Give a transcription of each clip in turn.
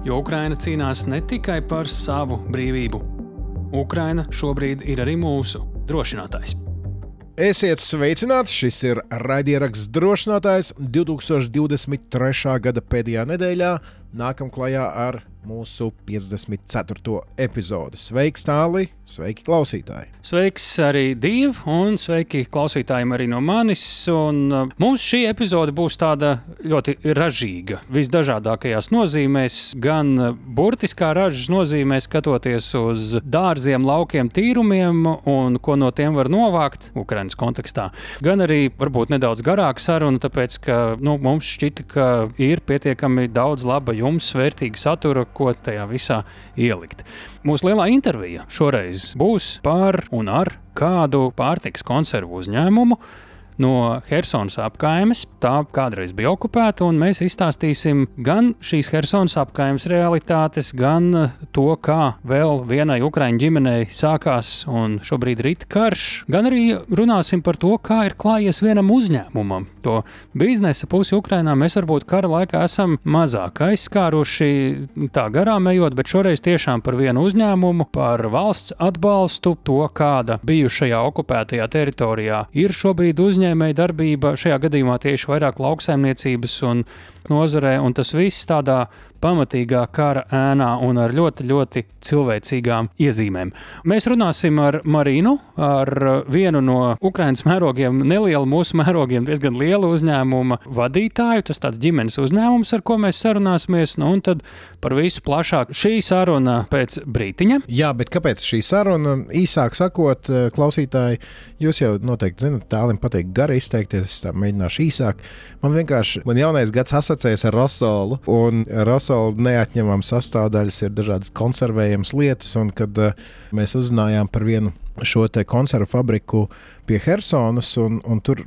Jo Ukraina cīnās ne tikai par savu brīvību. Ukraina šobrīd ir arī mūsu drošinātājs. Esiet sveicināti! Šis ir raidieraksts drošinātājs 2023. gada pēdējā nedēļā. Nākam klajā ar mūsu 54. epizodi. Sveiks, Tāli! Sveiki, klausītāji! Sveiks arī Dievu, un sveiki klausītājiem arī no manis. Un uh, mums šī epizode būs tāda ļoti ražīga, visdažādākajās nozīmēs, gan burtiskā ražas nozīmē, skatoties uz dārziem, laukiem, tīrumiem un ko no tiem var novākt Ukraiņas kontekstā, gan arī varbūt nedaudz garāka saruna, tāpēc ka nu, mums šķita, ka ir pietiekami daudz laba jums vērtīga satura, ko tajā visā ielikt. Mūsu lielā intervija šoreiz būs par un ar kādu pārtiks konservu uzņēmumu no Helsinas apgājumes. Tā kādreiz bija okupēta, un mēs izstāstīsim gan šīs Helsinas apgājumes realitātes, gan to, kā vēl vienai Ukrāņu ģimenei sākās un šobrīd ir karš, gan arī runāsim par to, kā ir klājies vienam uzņēmumam. To biznesa pusi Ukrainā mēs varbūt kara laikā esam mazāk aizskāruši tā garām ejot, bet šoreiz tiešām par vienu uzņēmumu, par valsts atbalstu, to, kāda bijušajā okupētajā teritorijā ir šobrīd uzņēmuma uzņēmēja darbība šajā gadījumā tieši vairāk lauksaimniecības un nozarē, un tas viss tādā pamatīgā kara ēnā un ar ļoti, ļoti cilvēcīgām iezīmēm. Mēs runāsim ar Marinu, ar vienu no Ukraiņas mērogiem, nelielu mūsu mērogiem, diezgan lielu uzņēmumu vadītāju. Tas tāds ģimenes uzņēmums, ar ko mēs sarunāsimies, nu, un tad par visu plašāk šī saruna pēc brītiņa. Jā, bet kāpēc šī saruna? Īsāk sakot, klausītāji, jūs jau noteikti zinat, tālim patīk gari izteikties, es tā mēģināšu īsāk. Man vienkārši, man jaunais gads asociējas ar Rosolu, un Rosola neatņemama sastāvdaļas ir dažādas konservējamas lietas, un kad uh, mēs uzzinājām par vienu šo konservu fabriku pie Helsonas, un, un tur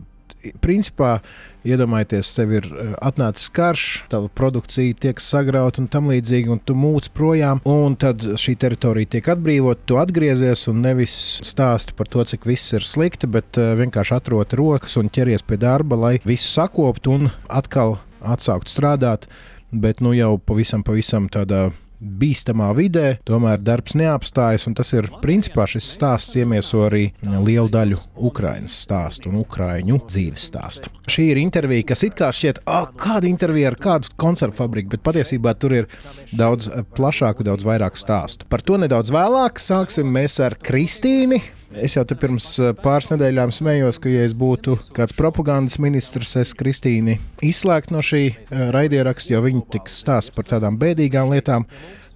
principā iedomājieties, tev ir atnācis karš, tava produkcija tiek sagrauta un tam līdzīgi, un tu mūc projām, un tad šī teritorija tiek atbrīvota, tu atgriezies un nevis stāsti par to, cik viss ir slikti, bet vienkārši atroti rokas un ķeries pie darba, lai visu sakoptu un atkal atsākt strādāt, bet nu jau pavisam, pavisam tādā bīstamā vidē, tomēr darbs neapstājas. Tas ir principā šis stāsts iemieso arī lielu daļu Ukraiņas stāstu un Ukrāņu dzīves stāstu. Šī ir intervija, kas it kā šķiet, oh, kāda intervija ar kādu koncertu fabriku, bet patiesībā tur ir daudz plašāku, daudz vairāk stāstu. Par to nedaudz vēlāk sāksim mēs ar Kristīnu. Es jau pirms eh, pāris nedēļām smējos, ka, ja es būtu kāds propagandas ministrs, es Kristīni izslēgtu no šī eh, raidieraksta, jo viņi tik stāsta par tādām bēdīgām lietām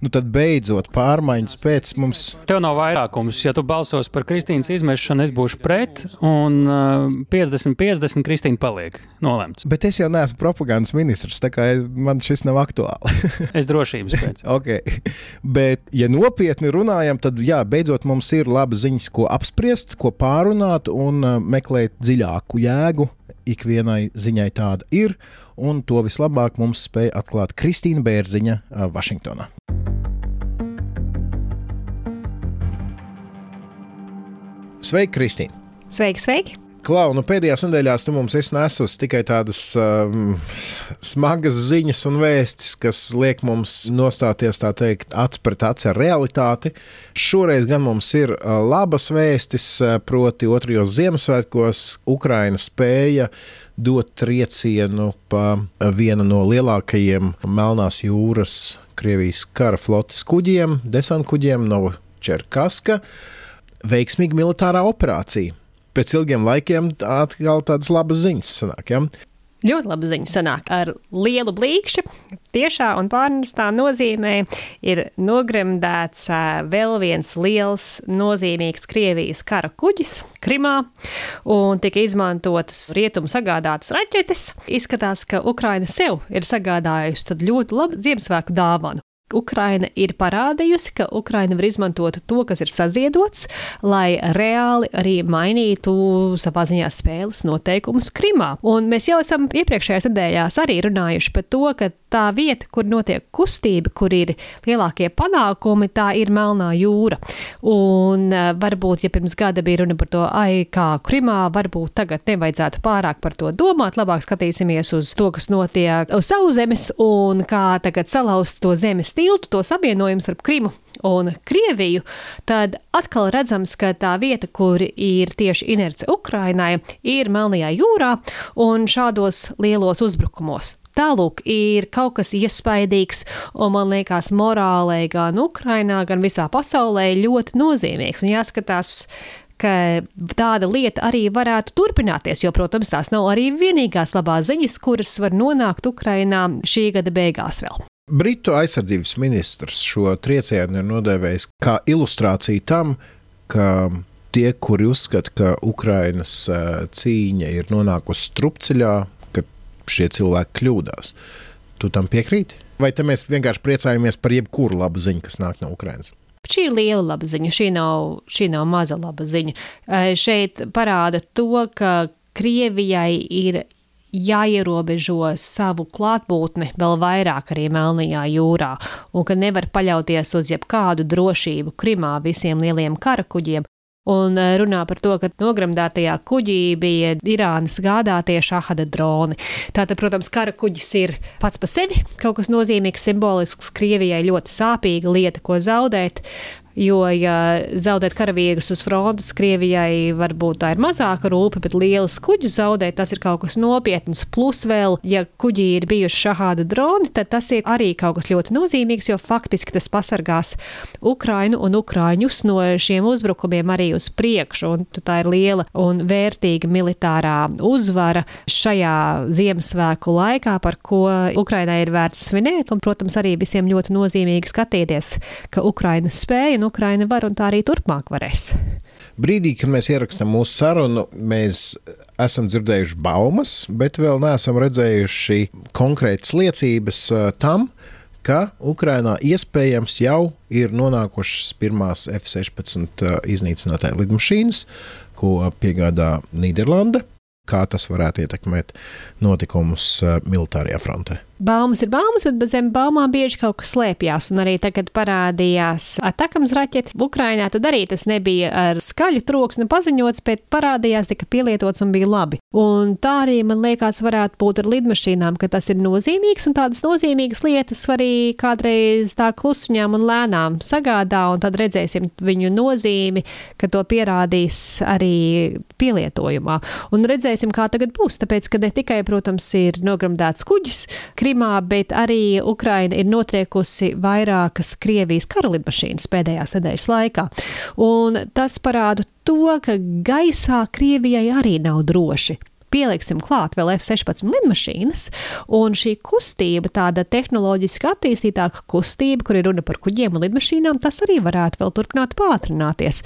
nu tad beidzot pārmaiņas pēc mums. Tev nav vairākums. Ja tu balsos par Kristīnas izmešanu, es būšu pret, un uh, 50-50 Kristīna paliek nolemts. Bet es jau neesmu propagandas ministrs, tā kā man šis nav aktuāli. es drošības pēc. okay. Bet, ja nopietni runājam, tad jā, beidzot mums ir labas ziņas, ko apspriest, ko pārunāt un uh, meklēt dziļāku jēgu ikvienai ziņai tāda ir, un to vislabāk mums spēja atklāt Kristīna Bērziņa Vašingtonā. Sveiki, Kristīne! Sveiki, sveiki! Klau, nu pēdējās nedēļās tu mums esi nesus tikai tādas um, smagas ziņas un vēstis, kas liek mums nostāties tā teikt acs pret aci ar realitāti. Šoreiz gan mums ir uh, labas vēstis, uh, proti otrajos Ziemassvētkos Ukraina spēja dot triecienu pa vienu no lielākajiem Melnās jūras Krievijas kara flotes kuģiem, desantkuģiem no Čerkaska veiksmīga militārā operācija. Pēc ilgiem laikiem atkal tādas labas ziņas sanāk. Ja? Ļoti laba ziņa sanāk ar lielu blīkšķi. Tiešā un pārnestā nozīmē ir nogremdēts vēl viens liels, nozīmīgs Krievijas kara kuģis Krimā, un tika izmantotas rietumu sagādātas raķetes. Izskatās, ka Ukraina sev ir sagādājusi ļoti labu Ziemassvētku dāvanu. Ukraina ir parādījusi, ka Ukraina var izmantot to, kas ir saziedots, lai reāli arī mainītu savā ziņā spēles noteikumus Krimā. Un mēs jau esam iepriekšējās nedēļās arī runājuši par to, ka tā vieta, kur notiek kustība, kur ir lielākie panākumi, tā ir Melnā jūra. Un uh, varbūt, ja pirms gada bija runa par to, ai, kā Krimā, varbūt tagad nevajadzētu pārāk par to domāt, labāk skatīsimies uz to, kas notiek uz sauszemes un kā tagad salauzt to zemes tiltu, to savienojumu starp Krimu un Krieviju, tad atkal redzams, ka tā vieta, kur ir tieši inerce Ukrainai, ir Melnajā jūrā un šādos lielos uzbrukumos. Tālūk, ir kaut kas iespaidīgs, un man liekas, morālē gan Ukrainā, gan visā pasaulē ļoti nozīmīgs. Un jāskatās, ka tāda lieta arī varētu turpināties, jo, protams, tās nav arī vienīgās labās ziņas, kuras var nonākt Ukrainā šī gada beigās vēl. Britu aizsardzības ministrs šo triecienu ir nodēvējis kā ilustrāciju tam, ka tie, kuri uzskata, ka Ukrainas cīņa ir nonākusi strupceļā, šie cilvēki kļūdās. Tu tam piekrīti? Vai te mēs vienkārši priecājamies par jebkuru labu ziņu, kas nāk no Ukrainas? Šī ir liela laba ziņa, šī nav, šī nav maza laba ziņa. Šeit parāda to, ka Krievijai ir jāierobežo savu klātbūtni vēl vairāk arī Melnajā jūrā, un ka nevar paļauties uz jebkādu drošību Krimā visiem lieliem karakuģiem. Un e, runā par to, ka nogremdētajā kuģī bija Irānas gādātie šahada droni. Tātad, protams, kara kuģis ir pats par sevi kaut kas nozīmīgs, simbolisks, Krievijai ļoti sāpīga lieta, ko zaudēt. Jo, ja zaudēt karavīrus uz frontes, Krievijai varbūt tā ir mazāka rūpe, bet lielas kuģus zaudēt, tas ir kaut kas nopietns. Plus vēl, ja kuģī ir bijuši šādi droni, tad tas ir arī kaut kas ļoti nozīmīgs, jo faktiski tas pasargās Ukrainu un Ukraiņus no šiem uzbrukumiem arī uz priekšu. Tā ir liela un vērtīga militārā uzvara šajā Ziemassvētku laikā, par ko Ukrainai ir vērts svinēt, un, protams, arī visiem ļoti nozīmīgi skatīties, ka Ukraina spēja un Ukraina var un tā arī turpmāk varēs. Brīdī, kad mēs ierakstām mūsu sarunu, mēs esam dzirdējuši baumas, bet vēl neesam redzējuši konkrētas liecības uh, tam, ka Ukrainā iespējams jau ir nonākušas pirmās F-16 uh, iznīcinātāja lidmašīnas, ko piegādā Nīderlanda. Kā tas varētu ietekmēt notikumus uh, militārajā frontē? Baumas ir baumas, bet zem baumām bieži kaut kas slēpjas. Un arī tagad parādījās atakams raķeti Ukrainā, tad arī tas nebija ar skaļu troksni paziņots, bet parādījās, tika pielietots un bija labi. Un tā arī man liekas, varētu būt ar lidmašīnām, ka tas ir nozīmīgs un tādas nozīmīgas lietas arī kādreiz tā klusuņām un lēnām sagādā, un tad redzēsim viņu nozīmi, ka to pierādīs arī pielietojumā. Un redzēsim, kā tagad būs, tāpēc, ka ne tikai, protams, ir nogramdēts kuģis, Krimā, bet arī Ukraina ir notriekusi vairākas Krievijas karalidmašīnas pēdējās nedēļas laikā. Un tas parāda to, ka gaisā Krievijai arī nav droši pieliksim klāt vēl F-16 lidmašīnas, un šī kustība, tāda tehnoloģiski attīstītāka kustība, kur ir runa par kuģiem un lidmašīnām, tas arī varētu vēl turpināt pātrināties.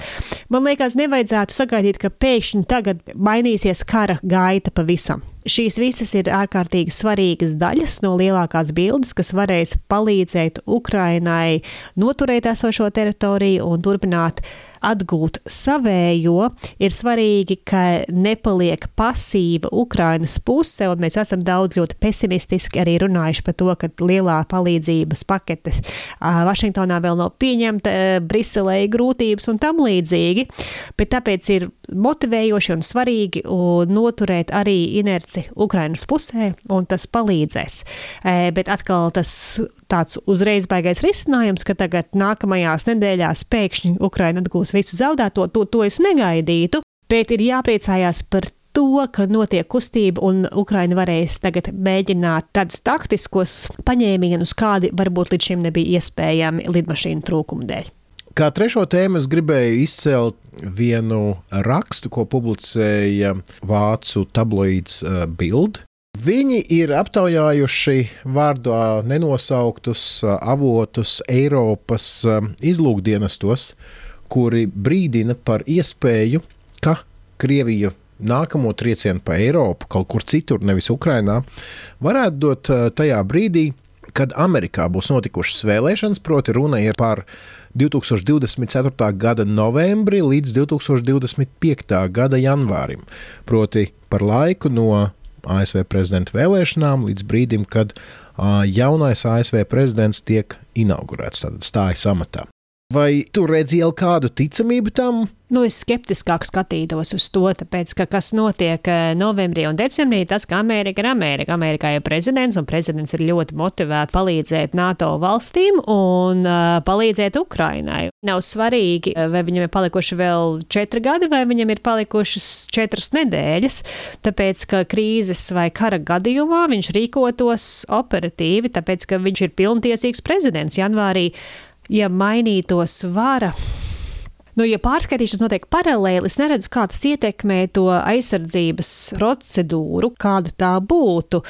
Man liekas, nevajadzētu sagaidīt, ka pēkšņi tagad mainīsies kara gaita pavisam. Šīs visas ir ārkārtīgi svarīgas daļas no lielākās bildes, kas varēs palīdzēt Ukrainai noturēt esošo teritoriju un turpināt atgūt savējo, ir svarīgi, ka nepaliek pasīva Ukrainas puse, un mēs esam daudz ļoti pesimistiski arī runājuši par to, ka lielā palīdzības paketes Vašingtonā vēl nav pieņemta, Briselē ir grūtības un tam līdzīgi, bet tāpēc ir motivējoši un svarīgi noturēt arī inerci Ukrainas pusē, un tas palīdzēs. E, bet atkal tas tāds uzreiz baigais risinājums, ka tagad nākamajās nedēļās pēkšņi Ukraina atgūs visu zaudēto, to, to es negaidītu, bet ir jāpriecājās par to, ka notiek kustība un Ukraina varēs tagad mēģināt tādus taktiskos paņēmienus, kādi varbūt līdz šim nebija iespējami lidmašīnu trūkumu dēļ. Kā trešo tēmu es gribēju izcelt vienu rakstu, ko publicēja vācu tabloīds uh, Bild. Viņi ir aptaujājuši vārdā nenosauktus avotus Eiropas izlūkdienestos, kuri brīdina par iespēju, ka Krievija nākamo triecienu pa Eiropu, kaut kur citur, nevis Ukrainā, varētu dot tajā brīdī, kad Amerikā būs notikušas vēlēšanas, proti, runa ir par 2024. gada novembri līdz 2025. gada janvārim. Proti, par laiku no ASV prezidenta vēlēšanām līdz brīdim, kad jaunais ASV prezidents tiek inaugurēts, tad stājas amatā. Vai tu redzi jau kādu ticamību tam? Nu, es skeptiskāk skatītos uz to, tāpēc, ka kas notiek eh, novembrī un decembrī, tas, ka Amerika ir Amerika. Amerikā ir prezidents, un prezidents ir ļoti motivēts palīdzēt NATO valstīm un uh, palīdzēt Ukrainai. Nav svarīgi, eh, vai viņam ir palikuši vēl četri gadi, vai viņam ir palikušas četras nedēļas, tāpēc, ka krīzes vai kara gadījumā viņš rīkotos operatīvi, tāpēc, ka viņš ir pilntiesīgs prezidents janvārī ja mainītos vara. Nu, ja pārskaitīšanas notiek paralēli, es neredzu, kā tas ietekmē to aizsardzības procedūru, kāda tā būtu.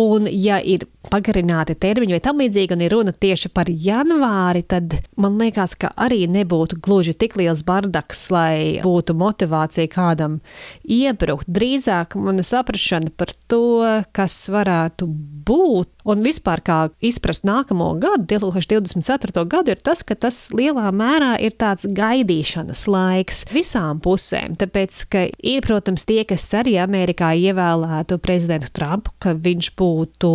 Un, ja ir pagarināti termiņi vai tam līdzīgi, un ir runa tieši par janvāri, tad man liekas, ka arī nebūtu gluži tik liels bardaks, lai būtu motivācija kādam iebrukt. Drīzāk mana saprašana par to, kas varētu būt, un vispār kā izprast nākamo gadu, 2024. gadu, ir tas, ka tas lielā mērā ir tāds gaidīšanas laiks visām pusēm. Tāpēc, ka ir, protams, tie, kas arī Amerikā ievēlētu prezidentu Trumpu, ka viņš būtu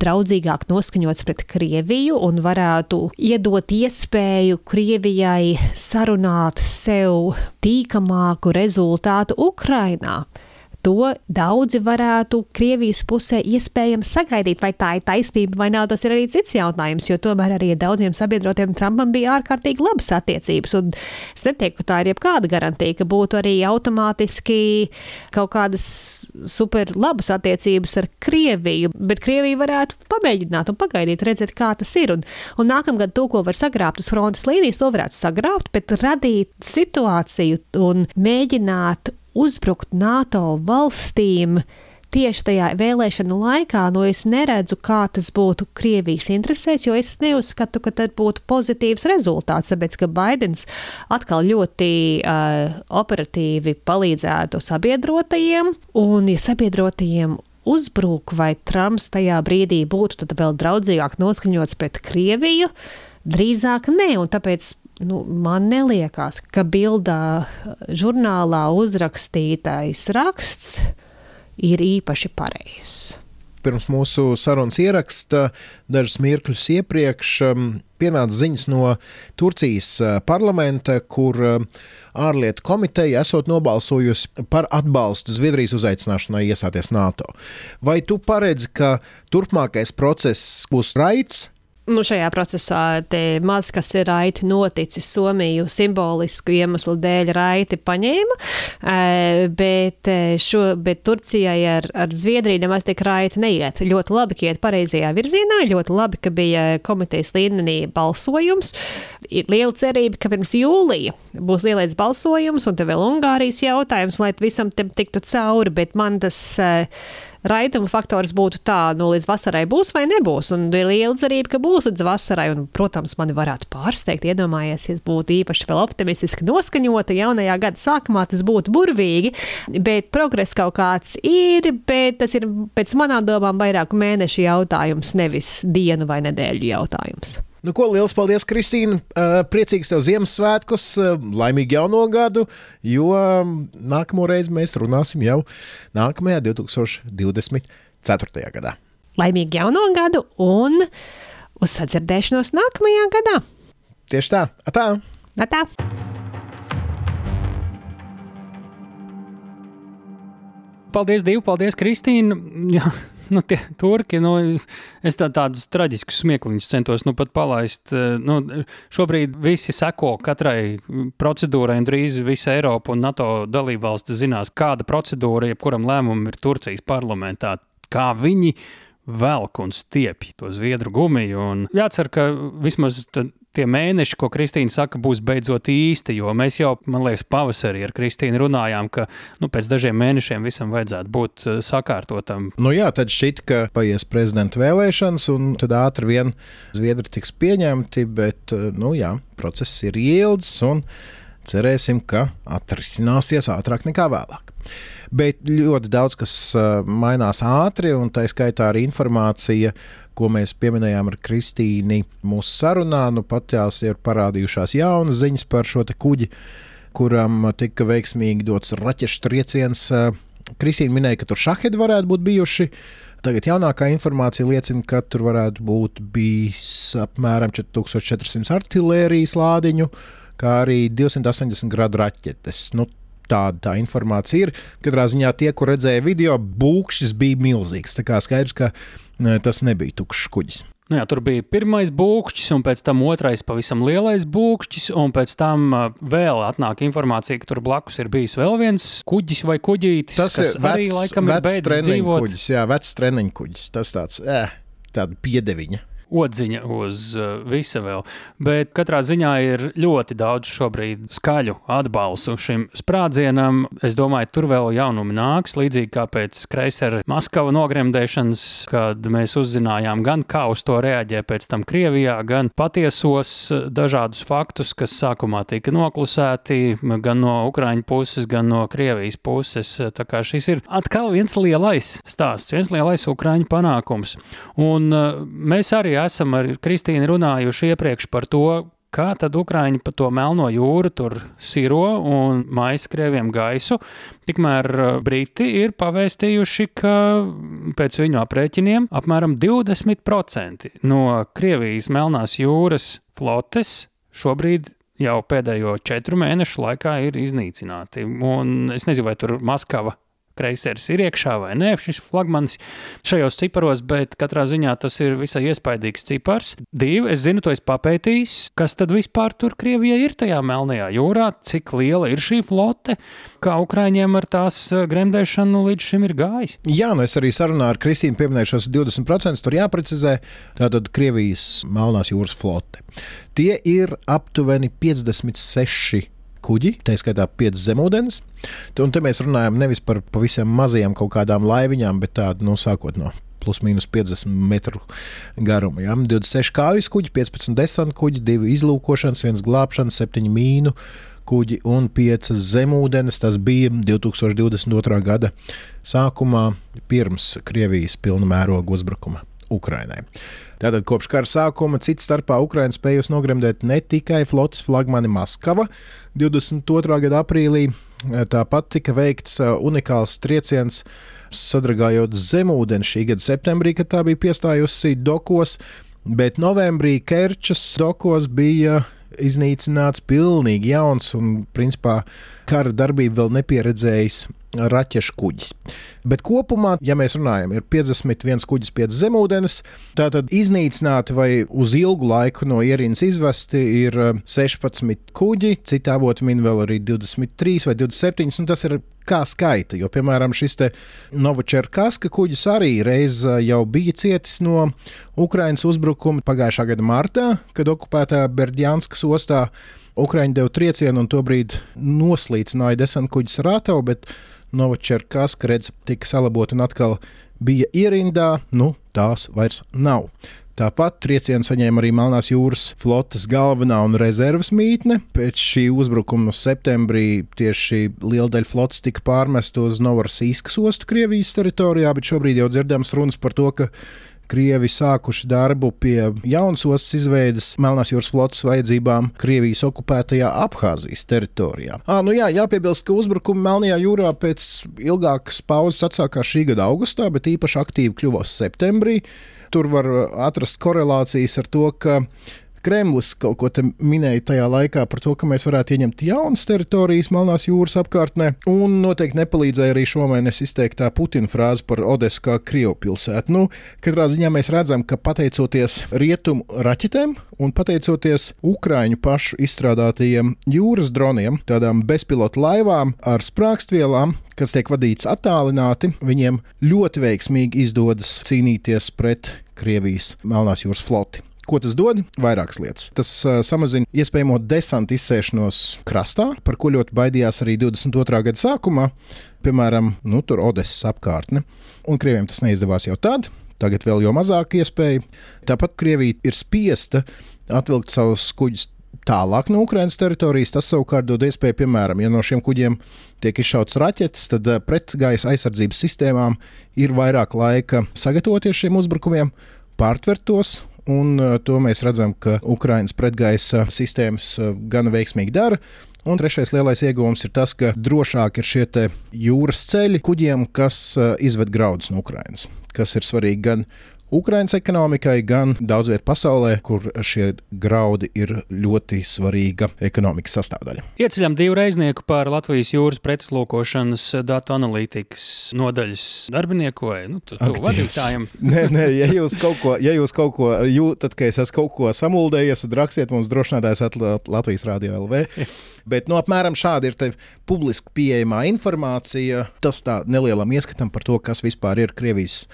draudzīgāk noskaņots pret Krieviju un varētu iedot iespēju Krievijai sarunāt sev tīkamāku rezultātu Ukrainā to daudzi varētu Krievijas pusē iespējams sagaidīt. Vai tā ir taisnība vai nav, tas ir arī cits jautājums, jo tomēr arī daudziem sabiedrotiem Trumpam bija ārkārtīgi labas attiecības. Un es neteiktu, ka tā ir jebkāda garantija, ka būtu arī automātiski kaut kādas super labas attiecības ar Krieviju, bet Krievija varētu pamēģināt un pagaidīt, redzēt, kā tas ir. Un, un nākamgad to, ko var sagrābt uz frontes līnijas, to varētu sagrābt, bet radīt situāciju un mēģināt uzbrukt NATO valstīm tieši tajā vēlēšanu laikā, no es neredzu, kā tas būtu Krievijas interesēs, jo es neuzskatu, ka tas būtu pozitīvs rezultāts, tāpēc ka Baidens atkal ļoti uh, operatīvi palīdzētu sabiedrotajiem, un ja sabiedrotajiem uzbruk vai Trumps tajā brīdī būtu vēl draudzīgāk noskaņots pret Krieviju, drīzāk nē, un tāpēc nu, man liekas, ka bildā žurnālā uzrakstītais raksts ir īpaši pareizs. Pirms mūsu sarunas ieraksta dažus mirkļus iepriekš um, pienāca ziņas no Turcijas uh, parlamenta, kur um, ārlietu komiteja esot nobalsojusi par atbalstu Zviedrijas uzaicināšanai iestāties NATO. Vai tu paredzi, ka turpmākais process būs raids, nu, šajā procesā maz kas ir raiti noticis. Somiju simbolisku iemeslu dēļ raiti paņēma, bet, šo, bet Turcijai ar, ar Zviedriju nemaz tik raiti neiet. Ļoti labi, ka iet pareizajā virzienā, ļoti labi, ka bija komitejas līmenī balsojums. Ir liela cerība, ka pirms jūlija būs lielais balsojums, un te vēl Ungārijas jautājums, lai visam tam tiktu cauri, bet man tas. Uh, raiduma faktors būtu tā, nu, līdz vasarai būs vai nebūs. Un ir liela cerība, ka būs līdz vasarai. Un, protams, mani varētu pārsteigt, iedomājies, ja būtu īpaši vēl optimistiski noskaņota jaunajā gada sākumā, tas būtu burvīgi. Bet progress kaut kāds ir, bet tas ir pēc manām domām vairāku mēnešu jautājums, nevis dienu vai nedēļu jautājums. Nu, ko liels paldies, Kristīna! Priecīgs tev Ziemassvētkus, laimīgu jauno gadu, jo nākamo reizi mēs runāsim jau nākamajā 2024. gadā. Laimīgu jauno gadu un uz sadzirdēšanos nākamajā gadā! Tieši tā! Atā! Atā. Paldies, Dievu! Paldies, Kristīna! Nu, tie turki, nu, es tā, tādus traģiskus smieklus centos nu, pat palaist. Eh, nu, šobrīd visi seko katrai procedūrai, un drīz visa Eiropa un NATO dalībvalstis zinās, kāda procedūra jebkuram lēmumam ir Turcijas parlamentā. Kā viņi velk un stiepj to zviedru gumiju. Un jācer, ka vismaz tie mēneši, ko Kristīna saka, būs beidzot īsti. Jo mēs jau, man liekas, pavasarī ar Kristīnu runājām, ka nu, pēc dažiem mēnešiem visam vajadzētu būt uh, sakārtotam. Nu jā, tad šķiet, ka paies prezidenta vēlēšanas, un tad ātri vien Zviedri tiks pieņemti, bet uh, nu, jā, process ir ilgs. Cerēsim, ka atrisināsies ātrāk nekā vēlāk. Bet ļoti daudz kas uh, mainās ātri, un tā skaitā arī informācija, ko mēs pieminējām ar Kristīnu mūsu sarunā. Nu, pat tās ir parādījušās jaunas ziņas par šo kuģi, kuram tika veiksmīgi dots raķešu trieciens. Uh, Kristīna minēja, ka tur šahedi varētu būt bijuši. Tagad jaunākā informācija liecina, ka tur varētu būt bijis apmēram 4400 artērijas lādiņu, kā arī 280 gradu raķetes. Nu, tāda tā informācija ir. Katrā ziņā tie, kur redzēja video, būkšķis bija milzīgs. Tā kā skaidrs, ka tas nebija tukšs kuģis. Nu jā, tur bija pirmais būkšķis, un pēc tam otrais pavisam lielais būkšķis, un pēc tam vēl atnāk informācija, ka tur blakus ir bijis vēl viens kuģis vai kuģītis. Tas ir arī vecs, laikam vecs dzīvot. Kuģis, jā, vecs treniņu kuģis. Tas tāds, eh, tāda piedeviņa odziņa uz uh, visa vēl. Bet katrā ziņā ir ļoti daudz šobrīd skaļu atbalstu šim sprādzienam. Es domāju, tur vēl jaunumi nāks, līdzīgi kā pēc Kreisera Maskava nogremdēšanas, kad mēs uzzinājām gan kā uz to reaģē pēc tam Krievijā, gan patiesos uh, dažādus faktus, kas sākumā tika noklusēti gan no Ukraiņu puses, gan no Krievijas puses. Tā kā šis ir atkal viens lielais stāsts, viens lielais Ukraiņu panākums. Un uh, mēs arī esam ar Kristīnu runājuši iepriekš par to, kā tad Ukrāņi pa to melno jūru tur siro un maisa krieviem gaisu. Tikmēr uh, Briti ir pavēstījuši, ka pēc viņu aprēķiniem apmēram 20% no Krievijas melnās jūras flotes šobrīd jau pēdējo četru mēnešu laikā ir iznīcināti. Un es nezinu, vai tur Maskava kreiseris ir iekšā vai nē, šis flagmanis šajos ciparos, bet katrā ziņā tas ir visai iespaidīgs cipars. Divi, es zinu, to es papētījis, kas tad vispār tur Krievijā ir tajā Melnajā jūrā, cik liela ir šī flote, kā Ukraiņiem ar tās eh, gremdēšanu līdz šim ir gājis. Jā, nu es arī sarunā ar Kristīnu pieminēju šos 20%, tur jāprecizē, tātad Krievijas Melnās jūras flote. Tie ir aptuveni 56 kuģi, tā skaitā 5 zemūdens. Un te mēs runājam nevis par pavisam mazajām kaut kādām laiviņām, bet tādu nu, sākot no plus mīnus 50 metru garuma. Ja? 26 kājas kuģi, 15 desanta kuģi, 2 izlūkošanas, 1 glābšanas, 7 mīnu kuģi un 5 zemūdens. Tas bija 2022. gada sākumā, pirms Krievijas pilna mēroga uzbrukuma Ukrainai. Tātad kopš kara sākuma cits starpā Ukraina spējusi nogremdēt ne tikai flotes flagmani Maskava 22. gada aprīlī, tāpat tika veikts unikāls trieciens sadragājot zemūdeni šī gada septembrī, kad tā bija piestājusi dokos, bet novembrī Kerčas dokos bija iznīcināts pilnīgi jauns un, principā, kara darbību vēl nepieredzējis raķešu kuģis. Bet kopumā, ja mēs runājam, ir 51 kuģis pie zemūdens, tātad iznīcināti vai uz ilgu laiku no ierīnas izvesti ir 16 eh, kuģi, citā avotā min vēl arī 23 vai 27, un tas ir kā skaita. Jo, piemēram, šis Novočerkaska kuģis arī reiz eh, jau bija cietis no Ukraiņas uzbrukuma pagājušā gada martā, kad okupētā Berdjanskas ostā Ukraiņi deva triecienu un tobrīd noslīcināja desmit kuģus ar ātavu, bet Novočerkaska redz tika salabota un atkal bija ierindā, nu tās vairs nav. Tāpat triecienu saņēma arī Melnās jūras flotes galvenā un rezerves mītne. Pēc šī uzbrukuma septembrī tieši liela daļa flotes tika pārmesta uz Novarsīskas ostu Krievijas teritorijā, bet šobrīd jau dzirdams runas par to, ka Krievi sākuši darbu pie jaunas ostas izveides Melnās jūras flotes vajadzībām Krievijas okupētajā Abhāzijas teritorijā. À, nu jā, jāpiebilst, ka uzbrukumi Melnajā jūrā pēc ilgākas pauzes atsākās šī gada augustā, bet īpaši aktīvi kļuvos septembrī. Tur var atrast korelācijas ar to, ka Kremlis kaut ko minēja tajā laikā par to, ka mēs varētu ieņemt jaunas teritorijas Melnās jūras apkārtnē, un noteikti nepalīdzēja arī šomēnes izteiktā Putina frāze par Odesu kā Krievu pilsētu. Nu, katrā ziņā mēs redzam, ka pateicoties rietumu raķetēm un pateicoties Ukrāņu pašu izstrādātajiem jūras droniem, tādām bezpilotu laivām ar sprākstvielām, kas tiek vadīts attālināti, viņiem ļoti veiksmīgi izdodas cīnīties pret Krievijas Melnās jūras floti. Ko tas dod? Vairākas lietas. Tas uh, samazina iespējamo desantu izsēšanos krastā, par ko ļoti baidījās arī 22. gada sākumā, piemēram, nu, tur Odesas apkārtne. Un Krievijam tas neizdevās jau tad. Tagad vēl jau mazāk iespēja. Tāpat Krievija ir spiesta atvilkt savus kuģus tālāk no Ukraiņas teritorijas. Tas savukārt dod iespēju, piemēram, ja no šiem kuģiem tiek izšauts raķetes, tad eh, pretgaisa aizsardzības sistēmām ir vairāk laika sagatavoties šiem uzbrukumiem, pārtvert tos. Un to mēs redzam, ka Ukraiņas pretgaisa sistēmas gan veiksmīgi dara. Un trešais lielais ieguvums ir tas, ka drošāk ir šie jūras ceļi kuģiem, kas izved graudus no Ukrainas, kas ir svarīgi gan Ukraiņas ekonomikai, gan daudz vietā pasaulē, kur šie graudi ir ļoti svarīga ekonomikas sastāvdaļa. Ieceļam divu reiznieku par Latvijas jūras pretslūkošanas datu analītikas nodaļas darbinieku vai nu, vadītājiem. nē, nē, ja jūs kaut ko, ja jūs kaut ko jūtat, ka es esmu kaut ko samuldējies, tad rakstiet mums drošinātājs Latvijas Rādio LV. Bet nu, apmēram šāda ir publiski pieejamā informācija. Tas tā nelielam ieskatam par to, kas vispār ir Krievijas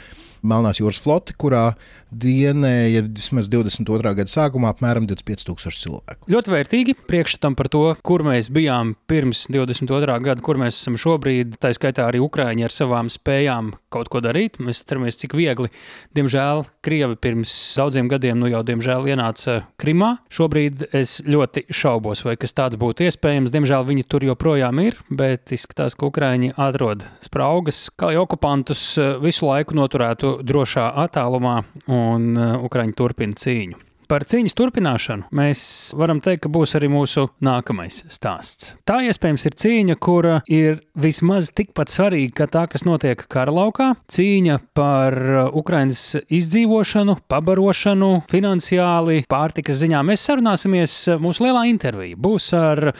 Melnās jūras floti, kurā dienēja vismaz 22. gada sākumā apmēram 25,000 cilvēku. Ļoti vērtīgi priekšstatam par to, kur mēs bijām pirms 22. gada, kur mēs esam šobrīd. Tā skaitā arī Ukrāņi ar savām spējām kaut ko darīt. Mēs atceramies, cik viegli, diemžēl, Krievi pirms daudziem gadiem nu jau diemžēl ienāca Krimā. Šobrīd es ļoti šaubos, vai kas tāds būtu iespējams. Diemžēl viņi tur joprojām ir, bet izskatās, ka Ukrāņi atrod spraugas, kā jau okupantus visu laiku noturētu drošā attālumā un uh, Ukraiņi turpina cīņu. Par cīņas turpināšanu mēs varam teikt, ka būs arī mūsu nākamais stāsts. Tā iespējams ir cīņa, kura ir vismaz tikpat svarīga kā tā, kas notiek kara laukā. Cīņa par Ukraiņas izdzīvošanu, pabarošanu, finansiāli, pārtikas ziņā. Mēs sarunāsimies, mūsu lielā intervija būs ar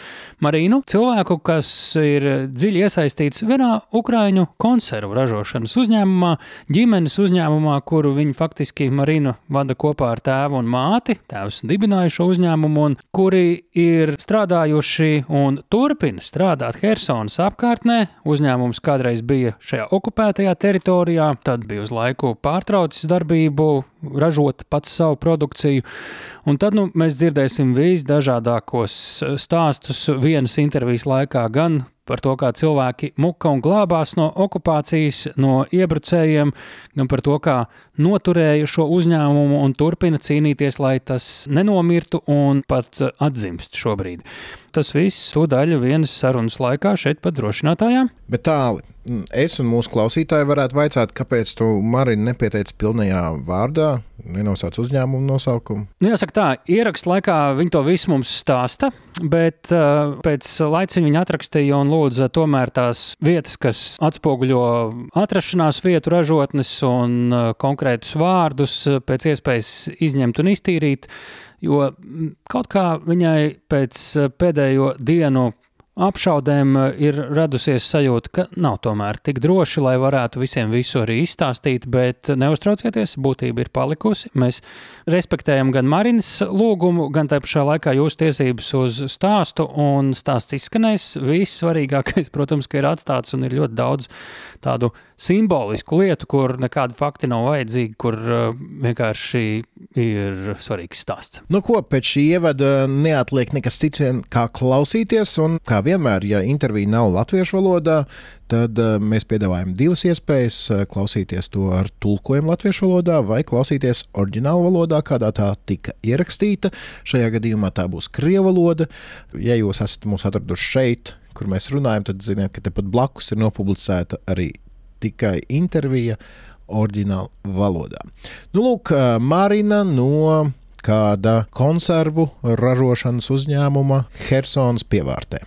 Marīnu, cilvēku, kas ir dziļi iesaistīts vienā Ukraiņu konservu ražošanas uzņēmumā, ģimenes uzņēmumā, kuru viņi faktiski Marīnu vada kopā ar tēvu un māti māti, tēvs dibināja šo uzņēmumu, un kuri ir strādājuši un turpina strādāt Helsonas apkārtnē. Uzņēmums kādreiz bija šajā okupētajā teritorijā, tad bija uz laiku pārtraucis darbību, ražot pats savu produkciju. Un tad nu, mēs dzirdēsim visdažādākos stāstus vienas intervijas laikā, gan par to, kā cilvēki muka un glābās no okupācijas, no iebrucējiem, gan par to, kā noturēja šo uzņēmumu un turpina cīnīties, lai tas nenomirtu un pat atzimst šobrīd. Tas viss to daļa vienas sarunas laikā šeit pat drošinātājā. Bet tāli, es un mūsu klausītāji varētu vaicāt, kāpēc tu Marina nepieteici pilnajā vārdā, nenosauc uzņēmumu nosaukumu? Nu, jāsaka tā, ierakstu laikā viņi to visu mums stāsta, bet uh, pēc laiciņa viņi atrakstīja un lūdza tomēr tās vietas, kas atspoguļo atrašanās vietu ražotnes un uh, konkrētus vārdus pēc iespējas izņemt un iztīrīt, jo kaut kā viņai pēc pēdējo dienu apšaudēm eh, ir radusies sajūta, ka nav tomēr tik droši, lai varētu visiem visu arī izstāstīt, bet neuztraucieties, būtība ir palikusi. Mēs respektējam gan Marinas lūgumu, gan tā pašā laikā jūsu tiesības uz stāstu, un stāsts izskanēs. Viss svarīgākais, protams, ka ir atstāts un ir ļoti daudz tādu simbolisku lietu, kur nekādi fakti nav vajadzīgi, kur uh, vienkārši ir svarīgs stāsts. Nu, ko pēc šī ievada neatliek nekas cits, kā klausīties, un kā vienmēr, ja intervija nav latviešu valodā, tad uh, mēs piedāvājam divas iespējas uh, klausīties to ar tulkojumu latviešu valodā vai klausīties oriģinālu valodā, kādā tā tika ierakstīta. Šajā gadījumā tā būs krievu valoda. Ja jūs esat mūs atraduši šeit, kur mēs runājam, tad ziniet, ka tepat blakus ir nopublicēta arī tikai intervija oriģināla valodā. Nu, lūk, Marina no kāda konservu ražošanas uzņēmuma Helsonas pievārtē.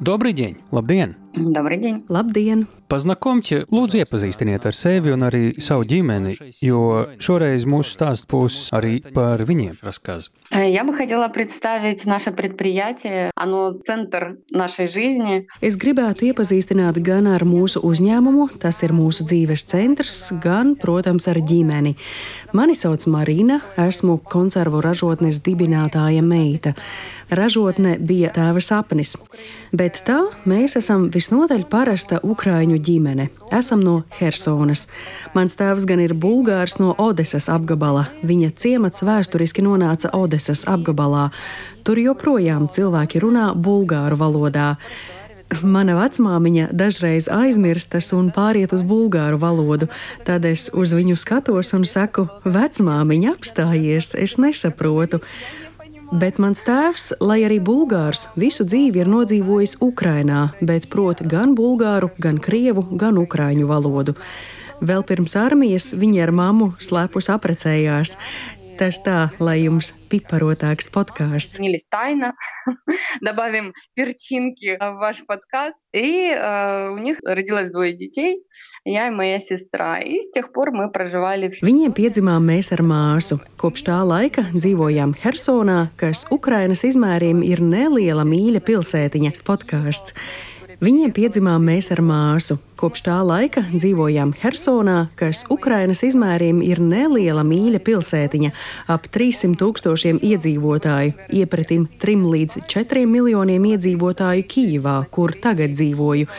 Dobrīdien! Labdien! Dobrīdien! Labdien! Познакомьте, lūdzu, iepazīstiniet ar sevi un arī savu ģimeni, jo šoreiz mūsu stāsts būs arī par viņiem рассказ. Я бы хотела представить наше предприятие. Оно центр нашей жизни. Es gribētu iepazīstināt gan ar mūsu uzņēmumu, tas ir mūsu dzīves centrs, gan, protams, ar ģimeni. Mani sauc Marina, esmu konservu ražotnes dibinātāja meita. Ražotne bija tēva sapnis, bet tā mēs esam visnotaļ parasta Ukrāņu ģimene. Esam no Helsonas. Mans tēvs gan ir bulgārs no Odesas apgabala. Viņa ciemats vēsturiski nonāca Odesas apgabalā. Tur joprojām cilvēki runā bulgāru valodā. Mana vecmāmiņa dažreiz aizmirstas un pāriet uz bulgāru valodu. Tad es uz viņu skatos un saku, vecmāmiņa apstājies, es nesaprotu. Bet mans tēvs, lai arī bulgārs, visu dzīvi ir nodzīvojis Ukrainā, bet prot gan bulgāru, gan krievu, gan ukrāņu valodu. Vēl pirms armijas viņi ar mammu slēpus aprecējās tas tā, lai jums piparotāks podkāsts. тайна, добавим перчинки в ваш подкаст. И uh, у них родилось двое детей, я и моя сестра. И с тех пор мы проживали. Viņiem piedzimām mēs ar māsu. Kopš tā laika dzīvojām Hersonā, kas Ukrainas izmēriem ir neliela mīļa pilsētiņa podkāsts. Viņiem piedzimām mēs ar māsu. Kopš tā laika dzīvojām Hersonā, kas Ukrainas izmēriem ir neliela mīļa pilsētiņa, ap 300 tūkstošiem iedzīvotāju, iepratim 3 līdz 4 miljoniem iedzīvotāju Kīvā, kur tagad dzīvoju.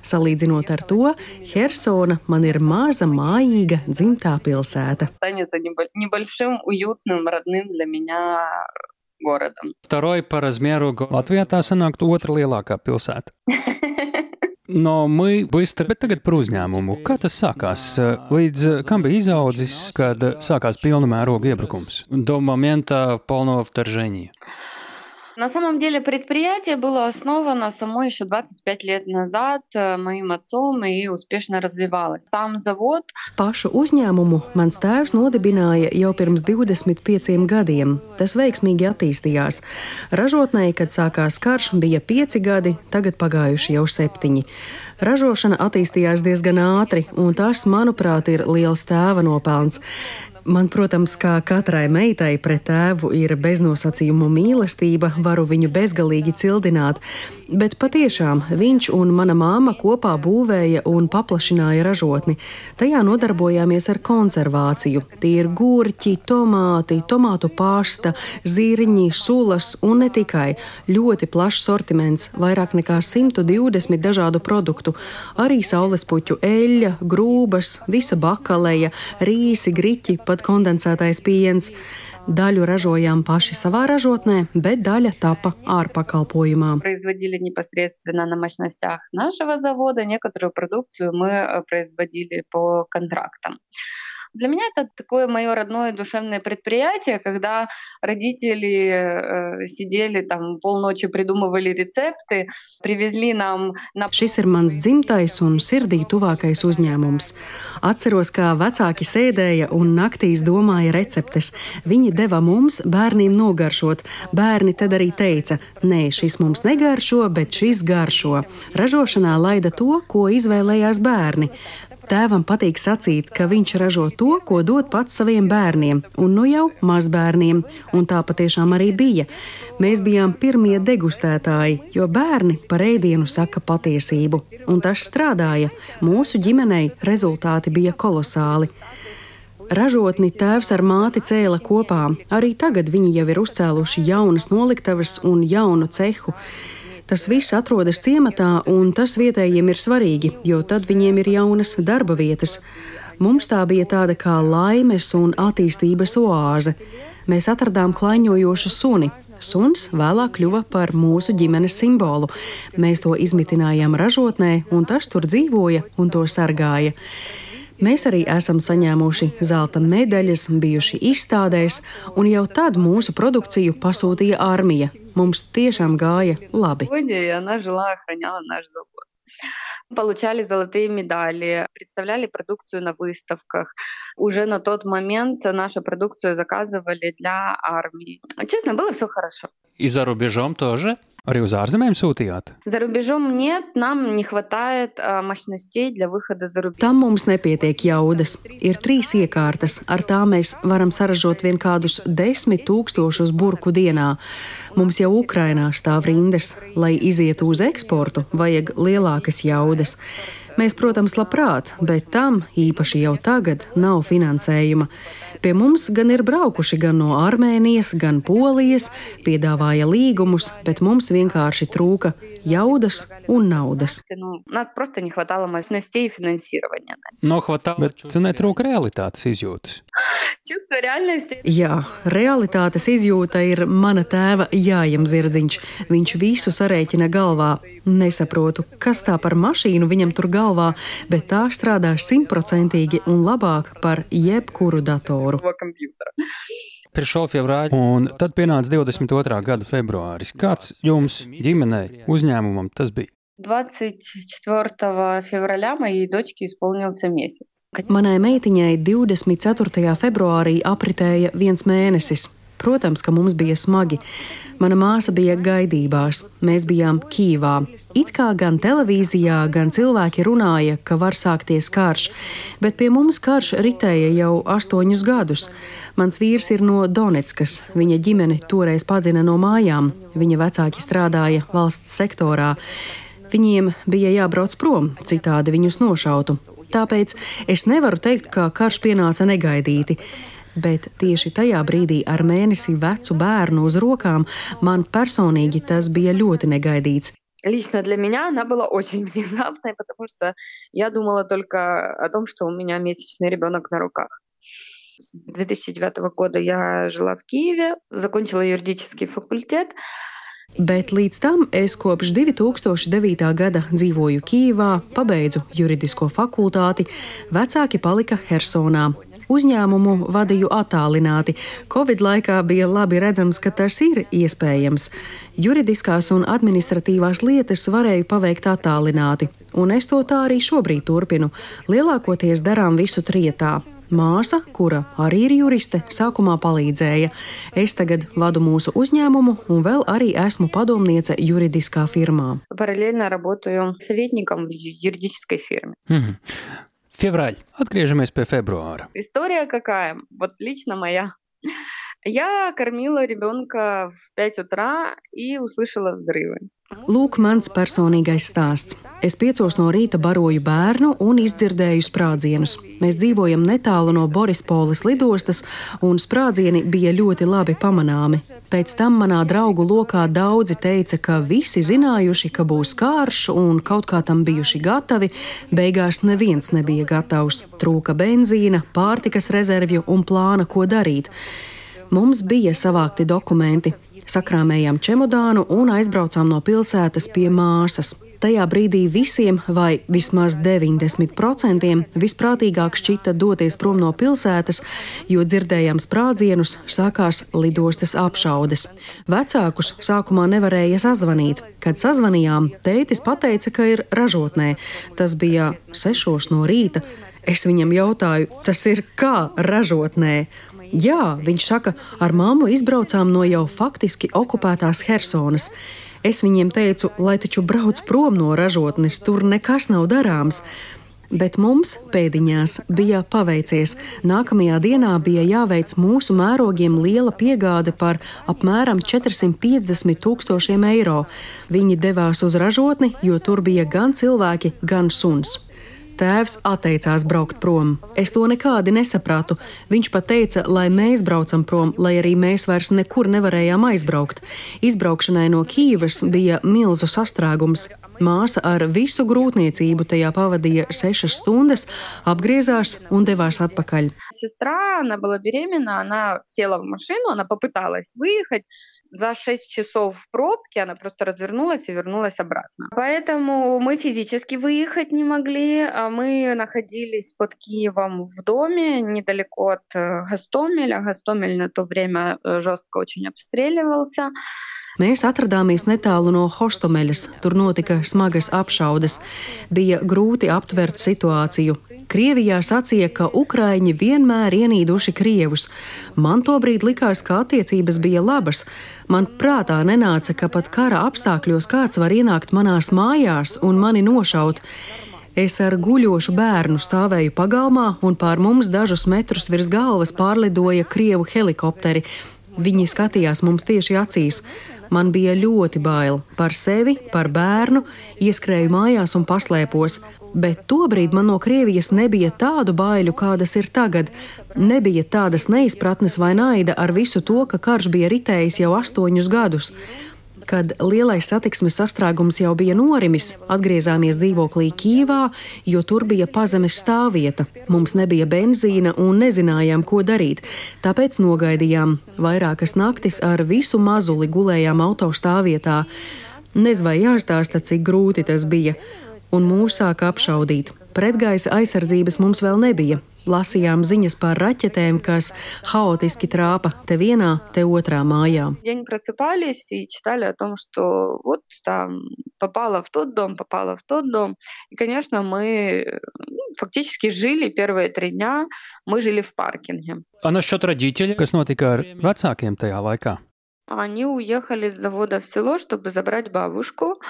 Salīdzinot ar to, Hersona man ir maza, mājīga, dzimtā pilsēta городом. Второй по размеру Латвijā tā sanāktu otra lielākā pilsēta. No мы быстро, bet tagad par uzņēmumu. Kā tas sākās? Līdz kam bija izaudzis, kad sākās pilna mēroga iebrukums? Do momenta полного вторжения. На самом деле предприятие было основано само еще 25 лет назад э, моим отцом и успешно развивалось. Сам завод. Pašu uzņēmumu mans tēvs nodibināja jau pirms 25 gadiem. Tas veiksmīgi attīstījās. Ražotnē, kad sākās karš, bija 5 gadi, tagad pagājuši jau 7. Ražošana attīstījās diezgan ātri, un tas, manuprāt, ir liels tēva nopelns. Man, protams, kā katrai meitai pret tēvu ir beznosacījumu mīlestība, varu viņu bezgalīgi cildināt, bet patiešām viņš un mana māma kopā būvēja un paplašināja ražotni. Tajā nodarbojāmies ar konservāciju. Tie ir gurķi, tomāti, tomātu pasta, zirņi, sulas un ne tikai. Ļoti plašs sortiments, vairāk nekā 120 dažādu produktu, arī saulespuķu eļļa, grūbas, visa bakaleja, rīsi, griķi, pat pat kondensētais piens. Daļu ražojām paši savā ražotnē, bet daļa tapa ārpakalpojumā. Производили непосредственно на мощностях нашего завода, некоторую продукцию мы э, производили по контрактам. Для меня это такое мое родное душевное предприятие, когда родители э, сидели там полночи, придумывали рецепты, привезли нам на... Šis ir mans dzimtais un sirdī tuvākais uzņēmums. Atceros, kā vecāki sēdēja un naktīs domāja receptes. Viņi deva mums, bērniem, nogaršot. Bērni tad arī teica, nē, šis mums negaršo, bet šis garšo. Ražošanā laida to, ko izvēlējās bērni. Tēvam patīk sacīt, ka viņš ražo to, ko dod pats saviem bērniem, un nu jau mazbērniem, un tā patiešām arī bija. Mēs bijām pirmie degustētāji, jo bērni par ēdienu saka patiesību, un tas strādāja. Mūsu ģimenei rezultāti bija kolosāli. Ražotni tēvs ar māti cēla kopā. Arī tagad viņi jau ir uzcēluši jaunas noliktavas un jaunu cehu. Tas viss atrodas ciematā, un tas vietējiem ir svarīgi, jo tad viņiem ir jaunas darba vietas. Mums tā bija tāda kā laimes un attīstības oāze. Mēs atradām klaiņojošu suni. Suns vēlāk kļuva par mūsu ģimenes simbolu. Mēs to izmitinājām ražotnē, un tas tur dzīvoja un to sargāja. Mēs arī esam saņēmuši zelta medaļas, bijuši izstādēs, un jau tad mūsu produkciju pasūtīja armija, Mums tiešām gāja labi. Получали золотые медали, представляли продукцию на выставках. Уже на тот момент нашу продукцию заказывали для армии. Честно, было все хорошо. И за рубежом тоже? Arī uz ārzemēm sūtījāt? За рубежом нет, нам не хватает uh, мощностей для выхода за рубеж. Tam mums nepietiek jaudas. Ir trīs iekārtas, ar tām mēs varam saražot vien kādus desmit tūkstošus burku dienā. Mums jau Ukrainā stāv rindas, lai izietu uz eksportu, vajag lielākas jaudas. Mēs, protams, labprāt, bet tam īpaši jau tagad nav finansējuma. Pie mums gan ir braukuši gan no Armēnijas, gan Polijas, piedāvāja līgumus, bet mums vienkārši trūka jaudas un naudas. No bet netrūka realitātes izjūtas. Jā, realitātes izjūta ir mana tēva jājam zirdziņš. Viņš visu sarēķina galvā. Nesaprotu, kas tā par mašīnu viņam tur galvā, bet tā strādā simtprocentīgi un labāk par jebkuru datoru его компьютера. Priekšā februārī, un tad pienāca 22. gada februāris. Kāds jums, ģimenei, uzņēmumam tas bija? 24 февраля моей дочке исполнился месяц. Manai meitiņai 24. februārī apritēja viens mēnesis. Protams, ka mums bija smagi. Mana māsa bija gaidībās, mēs bijām Kīvā. It kā gan televīzijā, gan cilvēki runāja, ka var sākties karš, bet pie mums karš ritēja jau astoņus gadus. Mans vīrs ir no Donetskas, viņa ģimene toreiz padzina no mājām, viņa vecāki strādāja valsts sektorā. Viņiem bija jābrauc prom, citādi viņus nošautu. Tāpēc es nevaru teikt, ka karš pienāca negaidīti Bet tieši tajā brīdī ar mēnesi vecu bērnu uz rokām man personīgi tas bija ļoti negaidīts. Лично для меня она была очень внезапной, потому что я думала только о том, что у меня месячный ребенок на руках. С 2009 года я жила в Киеве, закончила юридический факультет. Bet līdz tam es kopš 2009. gada dzīvoju Kīvā, pabeidzu juridisko fakultāti, vecāki palika Hersonā. Uzņēmumu vadīju attālināti. Covid laikā bija labi redzams, ka tas ir iespējams. Juridiskās un administratīvās lietas varēju paveikt attālināti, un es to tā arī šobrīd turpinu. Lielākoties darām visu trietā. Māsa, kura arī ir juriste, sākumā palīdzēja. Es tagad vadu mūsu uzņēmumu un vēl arī esmu padomniece juridiskā firmā. Параллельно работаю советником в юридической фирме. Mhm. Februāri. Atgriežamies pie februāra. История какая? Вот лично моя. Я кормила ребенка в 5 утра и услышала взрывы. Lūk, mans personīgais stāsts. Es piecos no rīta baroju bērnu un izdzirdēju sprādzienus. Mēs dzīvojam netālu no Borispoles lidostas, un sprādzieni bija ļoti labi pamanāmi. Pēc tam manā draugu lokā daudzi teica, ka visi zinājuši, ka būs karš un kaut kā tam bijuši gatavi. Beigās neviens nebija gatavs. Trūka benzīna, pārtikas rezervju un plāna, ko darīt. Mums bija savākti dokumenti. Sakrāmējām čemodānu un aizbraucām no pilsētas pie māsas. Tajā brīdī visiem, vai vismaz 90% visprātīgāk šķita doties prom no pilsētas, jo dzirdējām sprādzienus, sākās lidostas apšaudes. Vecākus sākumā nevarēja sazvanīt. Kad sazvanījām, tētis pateica, ka ir ražotnē. Tas bija sešos no rīta. Es viņam jautāju, tas ir kā ražotnē? Jā, viņš saka, ar mammu izbraucām no jau faktiski okupētās Helsonas. Es viņiem teicu, lai taču brauc prom no ražotnes, tur nekas nav darāms. Bet mums pēdiņās bija paveicies. Nākamajā dienā bija jāveic mūsu mērogiem liela piegāde par apmēram 450 tūkstošiem eiro. Viņi devās uz ražotni, jo tur bija gan cilvēki, gan suns. Tēvs atteicās braukt prom. Es to nekādi nesapratu. Viņš pat teica, lai mēs braucam prom, lai arī mēs vairs nekur nevarējām aizbraukt. Izbraukšanai no Kīvas bija milzu sastrēgums. Māsa ar visu grūtniecību tajā pavadīja sešas stundas, apgriezās un devās atpakaļ. Сестра, она была беременна, она села в машину, она попыталась выехать. За 6 часов в пробке она просто развернулась и вернулась обратно. Поэтому мы физически выехать не могли. а Мы находились под Киевом в доме, недалеко от э, Гастомеля. Гастомель на то время э, жестко очень обстреливался. Mēs atradāmies netālu no Hostomeļas. Tur notika smagas apšaudes. Bija grūti aptvert situāciju. Krievijā sacīja, ka Ukrāņi vienmēr ienīduši Krievus. Man tobrīd likās, ka attiecības bija labas. Man prātā nenāca, ka pat kara apstākļos kāds var ienākt manās mājās un mani nošaut. Es ar guļošu bērnu stāvēju pagalmā, un pār mums dažus metrus virs galvas pārlidoja krievu helikopteri. Viņi skatījās mums tieši acīs. Man bija ļoti bail par sevi, par bērnu, ieskrēju mājās un paslēpos. Bet tobrīd man no Krievijas nebija tādu baiļu, kādas ir tagad. Nebija tādas neizpratnes vai naida ar visu to, ka karš bija ritējis jau astoņus gadus. Kad lielais satiksmes sastrēgums jau bija norimis, atgriezāmies dzīvoklī Kīvā, jo tur bija pazemes stāvvieta. Mums nebija benzīna un nezinājām, ko darīt. Tāpēc nogaidījām. Vairākas naktis ar visu mazuli gulējām autostāvvietā. Nezinu, vai jāstāsta, cik grūti tas bija, un mūs sāka apšaudīt. Pretgaisa aizsardzības mums vēl nebija. Lasījām ziņas par raķetēm, kas haotiski trāpa te vienā, te otrā mājā. День просыпались и читали о том, что вот там попала в тот дом, попала в тот дом. И, конечно, мы фактически жили первые три дня, мы жили в паркинге. A насчет родителей, kas notika ar vecākiem tajā laikā? Они уехали с завода в село, чтобы забрать бабушку.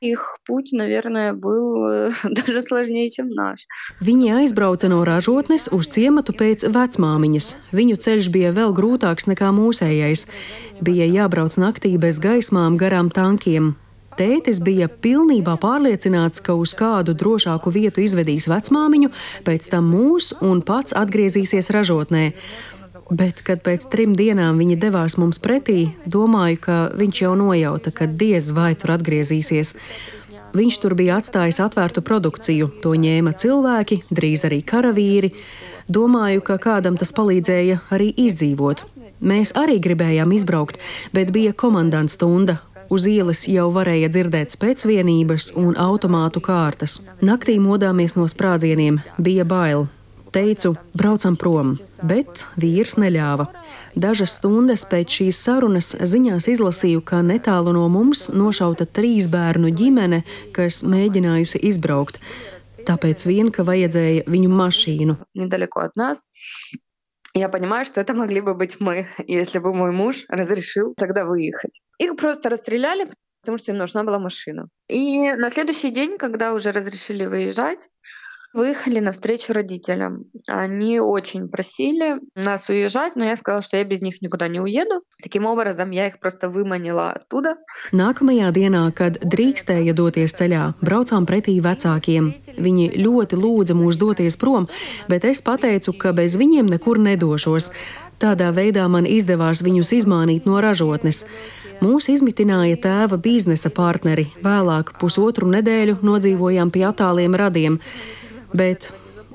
Их путь, наверное, был даже сложнее, чем наш. Viņi aizbrauca no ražotnes uz ciematu pēc vecmāmiņas. Viņu ceļš bija vēl grūtāks nekā mūsējais. Bija jābrauc naktī bez gaismām garām tankiem. Tētis bija pilnībā pārliecināts, ka uz kādu drošāku vietu izvedīs vecmāmiņu, pēc tam mūs un pats atgriezīsies ražotnē. Bet, kad pēc trim dienām viņi devās mums pretī, domāju, ka viņš jau nojauta, ka diez vai tur atgriezīsies. Viņš tur bija atstājis atvērtu produkciju, to ņēma cilvēki, drīz arī karavīri. Domāju, ka kādam tas palīdzēja arī izdzīvot. Mēs arī gribējām izbraukt, bet bija komandants stunda. Uz ielas jau varēja dzirdēt spēcvienības un automātu kārtas. Naktī modāmies no sprādzieniem, bija bail. Teicu, braucam prom, bet vīrs neļāva. Dažas stundas pēc šīs sarunas ziņās izlasīju, ka netālu no mums nošauta trīs bērnu ģimene, kas mēģinājusi izbraukt. Tāpēc vien, ka vajadzēja viņu mašīnu. Недалеко от нас. Я понимаю, что это могли бы быть мы, если бы мой муж разрешил тогда выехать. Их просто расстреляли, потому что им нужна была машина. И на следующий день, когда уже разрешили выезжать, Выехали навстречу родителям. Они очень просили нас уезжать, но я сказала, что я без них никуда не уеду. Таким образом, я их просто выманила оттуда. Nākamajā dienā, kad drīkstēja doties ceļā, braucām pretī vecākiem. Viņi ļoti lūdza mūs doties prom, bet es pateicu, ka bez viņiem nekur nedošos. Tādā veidā man izdevās viņus izmānīt no ražotnes. Mūs izmitināja tēva biznesa partneri. Vēlāk pusotru nedēļu nodzīvojām pie attāliem radiem bet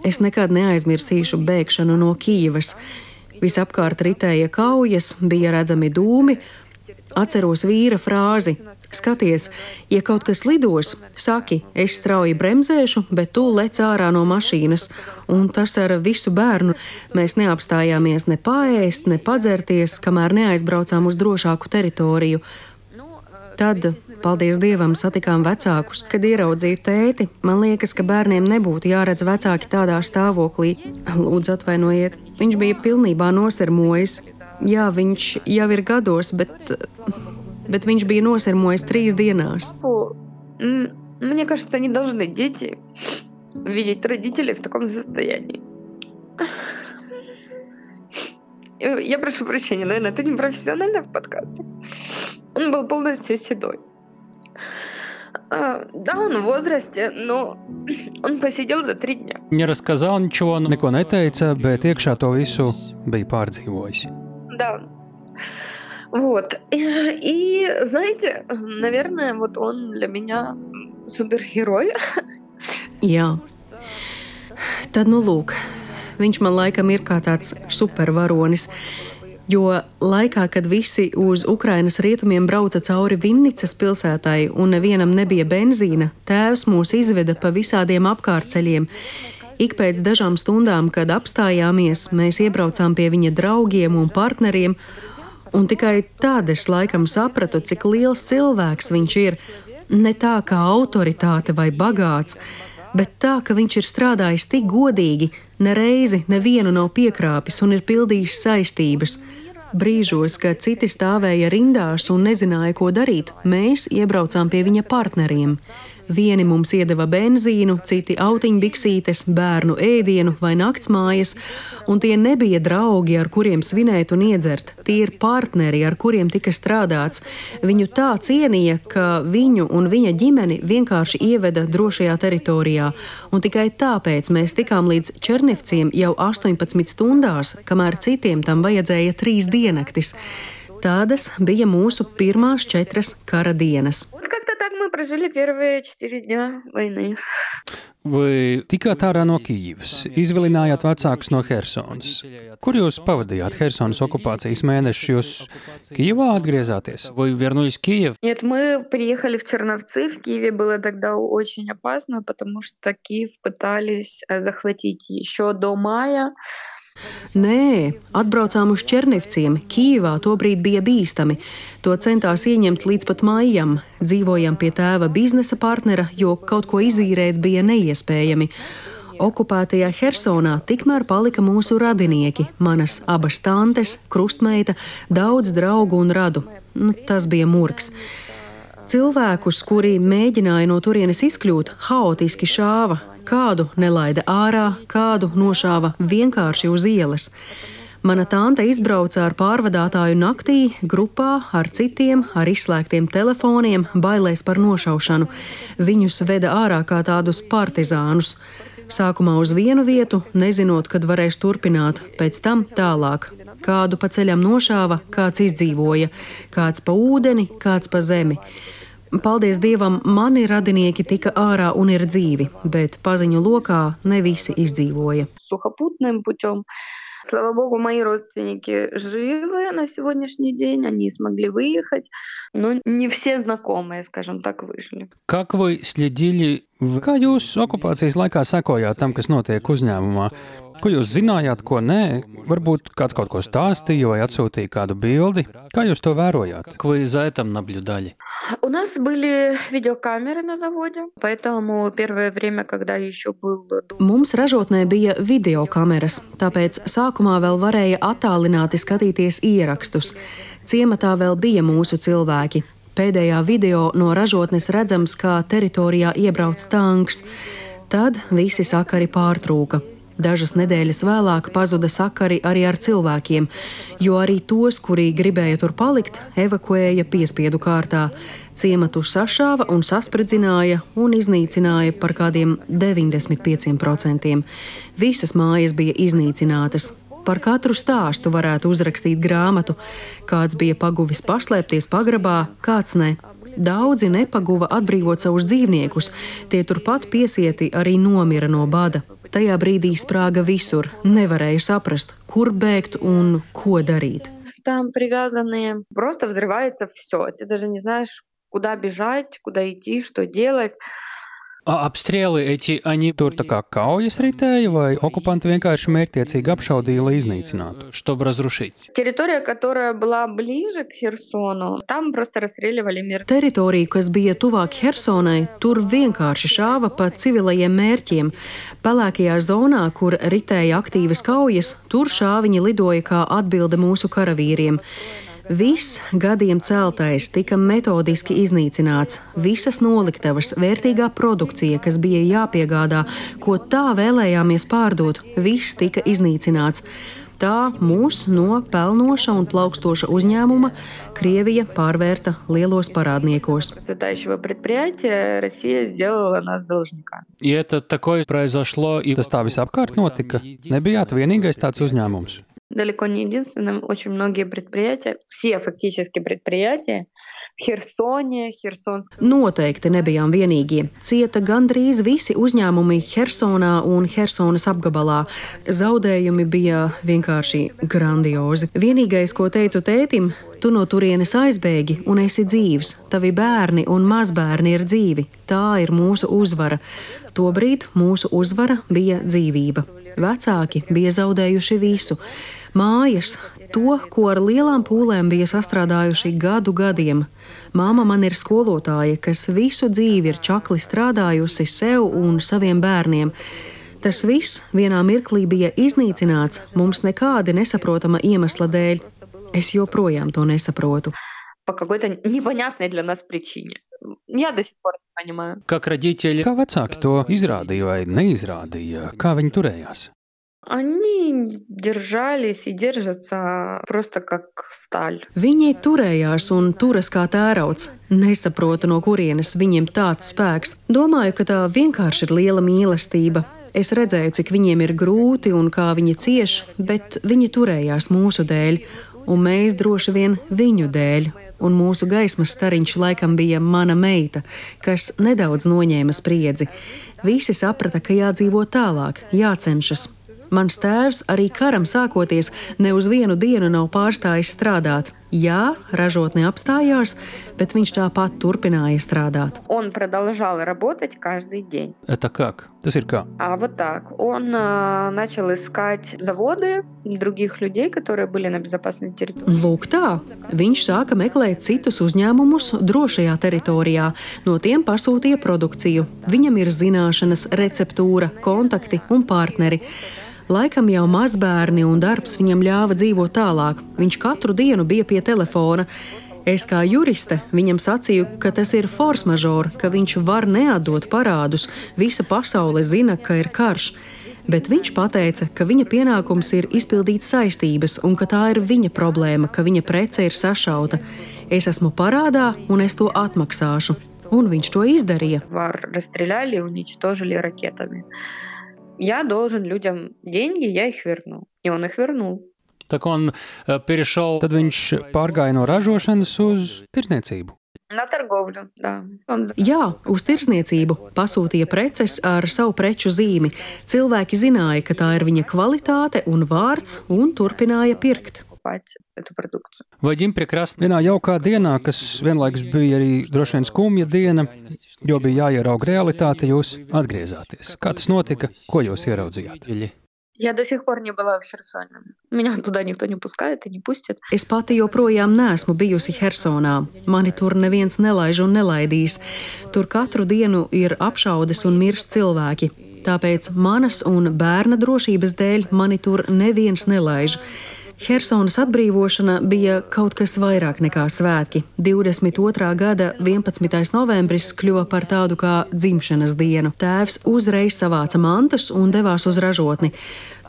es nekad neaizmirsīšu bēgšanu no Kīivas. Visapkārt ritēja kaujas, bija redzami dūmi. Atceros vīra frāzi: Skaties, ja kaut kas lidos, saki, es strauji bremzēšu, bet tu lec ārā no mašīnas. Un tas ar visu bērnu. Mēs neapstājāmies ne paēst, ne padzerties, kamēr neaizbraucām uz drošāku teritoriju. Tad, paldies Dievam, satikām vecākus. Kad ieraudzīju tēti, man liekas, ka bērniem nebūtu jāredz vecāki tādā stāvoklī. Lūdzu, atvainojiet, viņš bija pilnībā nosirmojis. Jā, viņš jau ir gados, bet, bet viņš bija nosirmojis trīs dienās. Мне кажется, не должны дети видеть родителей в таком состоянии. Я прошу прощения, наверное, это не профессионально в подкасте. Он был полностью седой. Да, он в возрасте, но он посидел за три дня. Не рассказал ничего, neko neteica, bet iekšā to visu bija pārdzīvojis. Да. Вот. И, и знаете, наверное, вот он для меня супергерой. Jā. Tad, nu, lūk, viņš man laikam ir kā tāds supervaronis. Jo laikā, kad visi uz Ukrainas rietumiem brauca cauri Vinnicas pilsētai un nevienam nebija benzīna, tēvs mūs izveda pa visādiem apkārtceļiem. Ik pēc dažām stundām, kad apstājāmies, mēs iebraucām pie viņa draugiem un partneriem, un tikai tad es laikam sapratu, cik liels cilvēks viņš ir. Ne tā kā autoritāte vai bagāts, bet tā, ka viņš ir strādājis tik godīgi, nereizi nevienu nav piekrāpis un ir pildījis saistības. Brīžos, kad citi stāvēja rindās un nezināja, ko darīt, mēs iebraucām pie viņa partneriem. Vieni mums iedeva benzīnu, citi autiņbiksītes, bērnu ēdienu vai naktsmājas, un tie nebija draugi, ar kuriem svinēt un iedzert. Tie ir partneri, ar kuriem tika strādāts. Viņu tā cienīja, ka viņu un viņa ģimeni vienkārši ieveda drošajā teritorijā, un tikai tāpēc mēs tikām līdz Černivciem jau 18 stundās, kamēr citiem tam vajadzēja trīs diennaktis. Tādas bija mūsu pirmās četras kara dienas мы прожили первые четыре дня войны. Вы tikāt ārā no Kijivas, izvilinājāt vecākus no Helsonas. Kur jūs pavadījāt Helsonas оккупацijas mēnešus? Jūs Kijavā atgriezāties? Вы вернулись в Киев? Нет, мы приехали в Черновцы. В Киеве было тогда очень опасно, потому что Киев пытались захватить еще до мая. Nē, atbraucām uz Černivciem. Kīvā tobrīd bija bīstami. To centās ieņemt līdz pat maijam. Dzīvojam pie tēva biznesa partnera, jo kaut ko izīrēt bija neiespējami. Okupētajā Hersonā tikmēr palika mūsu radinieki, manas abas tantes, krustmeita, daudz draugu un radu. Nu, tas bija murgs. Cilvēkus, kuri mēģināja no turienes izkļūt, haotiski šāva, Kādu nelaida ārā, kādu nošāva vienkārši uz ielas. Mana tante izbrauca ar pārvadātāju naktī, grupā ar citiem, ar izslēgtiem telefoniem, bailēs par nošaušanu. Viņus veda ārā kā tādus partizānus. Sākumā uz vienu vietu, nezinot, kad varēs turpināt, pēc tam tālāk. Kādu pa ceļam nošāva, kāds izdzīvoja, kāds pa ūdeni, kāds pa zemi. Paldies Dievam, mani radinieki tika ārā un ir dzīvi, bet paziņu lokā ne visi izdzīvoja. Suhaputnēm puķom. Слава богу, мои родственники живы на сегодняшний день, они смогли выехать, но не все знакомые, скажем так, выжили. Как вы следили, kā jūs okupācijas laikā sekojāt tam, kas notiek uzņēmumā? Ko jūs zinājāt, ko nē? Varbūt kāds kaut ko stāstīja vai atsūtīja kādu bildi. Kā jūs to vērojāt? Как вы за этим наблюдали? У нас были видеокамеры на заводе, поэтому первое время, когда еще был... Mums ražotnē bija videokameras, tāpēc sākumā vēl varēja attālināti skatīties ierakstus. Ciematā vēl bija mūsu cilvēki. Pēdējā video no ražotnes redzams, kā teritorijā iebrauc tanks. Tad visi sakari pārtrūka. Dažas nedēļas vēlāk pazuda sakari arī ar cilvēkiem, jo arī tos, kuri gribēja tur palikt, evakuēja piespiedu kārtā. Ciematu sašāva un saspridzināja un iznīcināja par kādiem 95%. Visas mājas bija iznīcinātas. Par katru stāstu varētu uzrakstīt grāmatu. Kāds bija paguvis paslēpties pagrabā, kāds ne. Daudzi nepaguva atbrīvot savus dzīvniekus, tie turpat piesieti arī nomira no bada. Tajā brīdī sprāga visur, nevarēja saprast, kur bēgt un ko darīt. Там привязанные. Просто взрывается все. Ты даже не знаешь, куда бежать, куда идти, что делать. A apstrieli эти, они tur tā kā kaujas ritēja, vai okupanti vienkārši mērķtiecīgi apšaudīja, lai iznīcinātu, чтобы разрушить? Территория, которая была ближе к Херсону, там просто расстреливали мир. Teritorija, kas bija tuvāk Hersonai, tur vienkārši šāva pa civilajiem mērķiem. Pelēkajā zonā, kur ritēja aktīvas kaujas, tur šāviņi lidoja kā atbilde mūsu karavīriem. Viss gadiem celtais tika metodiski iznīcināts, visas noliktavas, vērtīgā produkcija, kas bija jāpiegādā, ko tā vēlējāmies pārdot, viss tika iznīcināts. Tā mūs no pelnoša un plaukstoša uzņēmuma Krievija pārvērta lielos parādniekos. Ja tas tā visapkārt notika, nebijāt vienīgais tāds uzņēmums Далеко не единственным, очень многие предприятия, все фактически предприятия в Херсоне, Херсонском. Noteikti nebijām vienīgie. Cieta gandrīz visi uzņēmumi Hersonā un Hersonas apgabalā. Zaudējumi bija vienkārši grandiozi. Vienīgais, ko teicu tētim, tu no turienes aizbēgi un esi dzīvs. Tavi bērni un mazbērni ir dzīvi. Tā ir mūsu uzvara. Tobrīd mūsu uzvara bija dzīvība. Vecāki bija zaudējuši visu - mājas, to, ko ar lielām pūlēm bija sastrādājuši gadu gadiem. Māma man ir skolotāja, kas visu dzīvi ir čakli strādājusi sev un saviem bērniem. Tas viss vienā mirklī bija iznīcināts mums nekādi nesaprotama iemesla dēļ. Es joprojām to nesaprotu. По какой-то непонятной для нас причине. Я до сих пор не понимаю. Как родители, kā vecāki to izrādīja vai neizrādīja, kā viņi turējās? Они держались и держатся просто как сталь. Viņi turējās un turas kā tērauds. Nesaprotu, no kurienes viņiem tāds spēks. Domāju, ka tā vienkārši ir liela mīlestība. Es redzēju, cik viņiem ir grūti un kā viņi cieš, bet viņi turējās mūsu dēļ, un mēs droši vien viņu dēļ. Un mūsu gaismas stariņš laikam bija mana meita, kas nedaudz noņēma spriedzi. Visi saprata, ka jādzīvo tālāk, jācenšas, Mans tēvs arī karam sākoties ne uz vienu dienu nav pārstājis strādāt. Jā, ražotne apstājās, bet viņš tāpat turpināja strādāt. Он продолжал работать каждый день. Это как? Tas ir kā? А вот так. Он а, начал искать заводы других людей, которые были на безопасной территории. Lūk, tā. Viņš sāka meklēt citus uzņēmumus drošajā teritorijā, no tiem pasūtīja produkciju. Viņam ir zināšanas, receptūra, kontakti un partneri. Laikam jau mazbērni un darbs viņam ļāva dzīvot tālāk. Viņš katru dienu bija pie telefona. Es kā juriste viņam sacīju, ka tas ir force majeure, ka viņš var neatdot parādus. Visa pasaule zina, ka ir karš bet viņš teica, ka viņa pienākums ir izpildīt saistības un ka tā ir viņa problēma, ka viņa prece ir sašauta. Es esmu parādā un es to atmaksāšu. Un viņš to izdarīja. Var rastrēļāļi un viņš tožili raketami Я должен людям деньги, я их верну. И он их вернул. Tā kā он перешел, tad viņš pārgāja no ražošanas uz tirsniecību. На торговлю, да. Он... Jā, uz tirsniecību pasūtīja preces ar savu preču zīmi. Cilvēki zināja, ka tā ir viņa kvalitāte un vārds, un turpināja pirkt. покупать эту продукцию. Vai ģimene krastā vienā jaukā dienā, kas vienlaikus bija arī droši vien skumja diena, jo bija jāierauga realitāte, jūs atgriezāties? Kā tas notika? Ko jūs ieraudzījāt? Я до сих пор не была в Херсоне. Меня туда никто не пускает и не пустит. Es pati joprojām neesmu bijusi Hersonā. Mani tur neviens nelaiž un nelaidīs. Tur katru dienu ir apšaudes un mirst cilvēki. Tāpēc manas un bērna drošības dēļ mani tur neviens nelaiž. Helsonas atbrīvošana bija kaut kas vairāk nekā svētki. 22. gada 11. novembris kļuva par tādu kā dzimšanas dienu. Tēvs uzreiz savāca mantas un devās uz ražotni.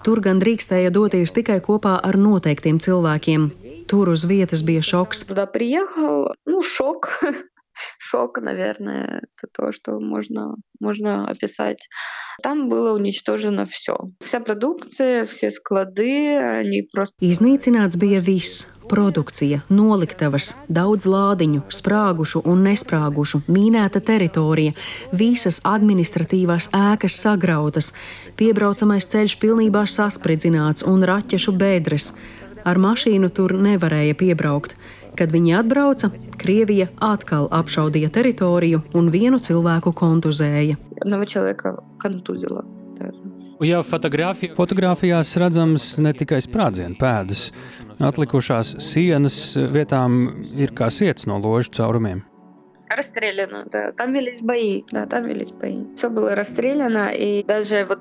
Tur gan drīkstēja doties tikai kopā ar noteiktiem cilvēkiem. Tur uz vietas bija šoks. Туда приехал, ну, шок. Шок, наверное, это то, что можно, можно описать. Там было уничтожено все. Вся продукция, все склады, они просто... Iznīcināts bija viss - produkcija, noliktavas, daudz lādiņu, sprāgušu un nesprāgušu, mīnēta teritorija, visas administratīvās ēkas sagrautas, piebraucamais ceļš pilnībā saspridzināts un raķešu bedres. Ar mašīnu tur nevarēja piebraukt. Kad viņi atbrauca, Krievija atkal apšaudīja teritoriju un vienu cilvēku kontuzēja. Jau fotografijā. fotografijās redzams ne tikai sprādzienu pēdas, atlikušās sienas vietām ir kā sietas no ložu caurumiem. Расстреляно, да. Там велись бои, да, там велись бои. Все было расстреляно, и даже вот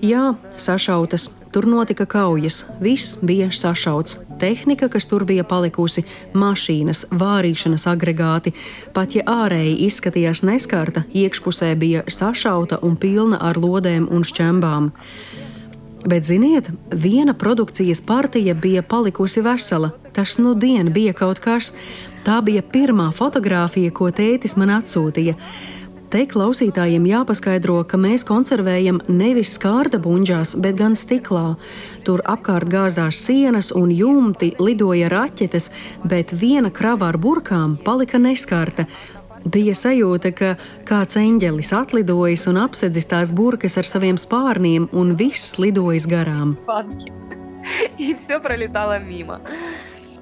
Jā, sašautas. Tur notika kaujas. Viss bija sašauts. Tehnika, kas tur bija palikusi, mašīnas, vārīšanas agregāti. Pat ja ārēji izskatījās neskarta, iekšpusē bija sašauta un pilna ar lodēm un šķembām. Bet, ziniet, viena produkcijas partija bija palikusi vesela. Tas nu dien bija kaut kas. Tā bija pirmā fotografija, ko tētis man atsūtīja. Te klausītājiem jāpaskaidro, ka mēs konservējam nevis skārda buļģās, bet gan stiklā. Tur apkārt gāzās sienas un jumti, lidoja raķetes, bet viena krava ar burkām palika neskarta. Bija sajūta, ka kāds eņģelis atlidojis un apsedzis tās burkas ar saviem spārniem, un viss lidojas garām. банки. И все пролетало мимо.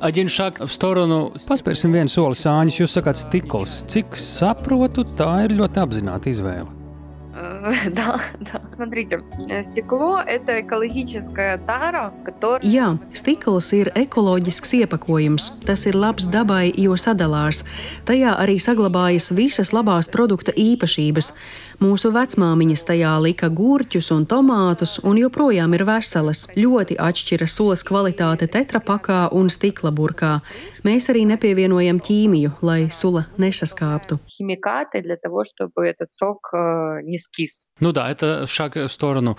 Aģents šāk в storoну. Paspērsim vienu soli sāņus. Jūs sakāt stikls. Cik saprotu, tā ir ļoti apzināta izvēle. Э, Да, да. Смотрите, э, стекло – это экологическая тара, которая Jā, stikls ir ekoloģisks iepakojums. Tas ir labs dabai, jo sadalās. Tajā arī saglabājas visas labās produkta īpašības. Mūsu vecmāmiņas tajā lika gurķus un tomātus, un joprojām ir veselas. Ļoti atšķiras sulas kvalitāte tetrapakā un stikla burkā. Mēs arī nepievienojam ķīmiju, lai sula nesaskāptu. Химикаты для того, чтобы этот сок э, не скис. Ну да, это шаг в сторону.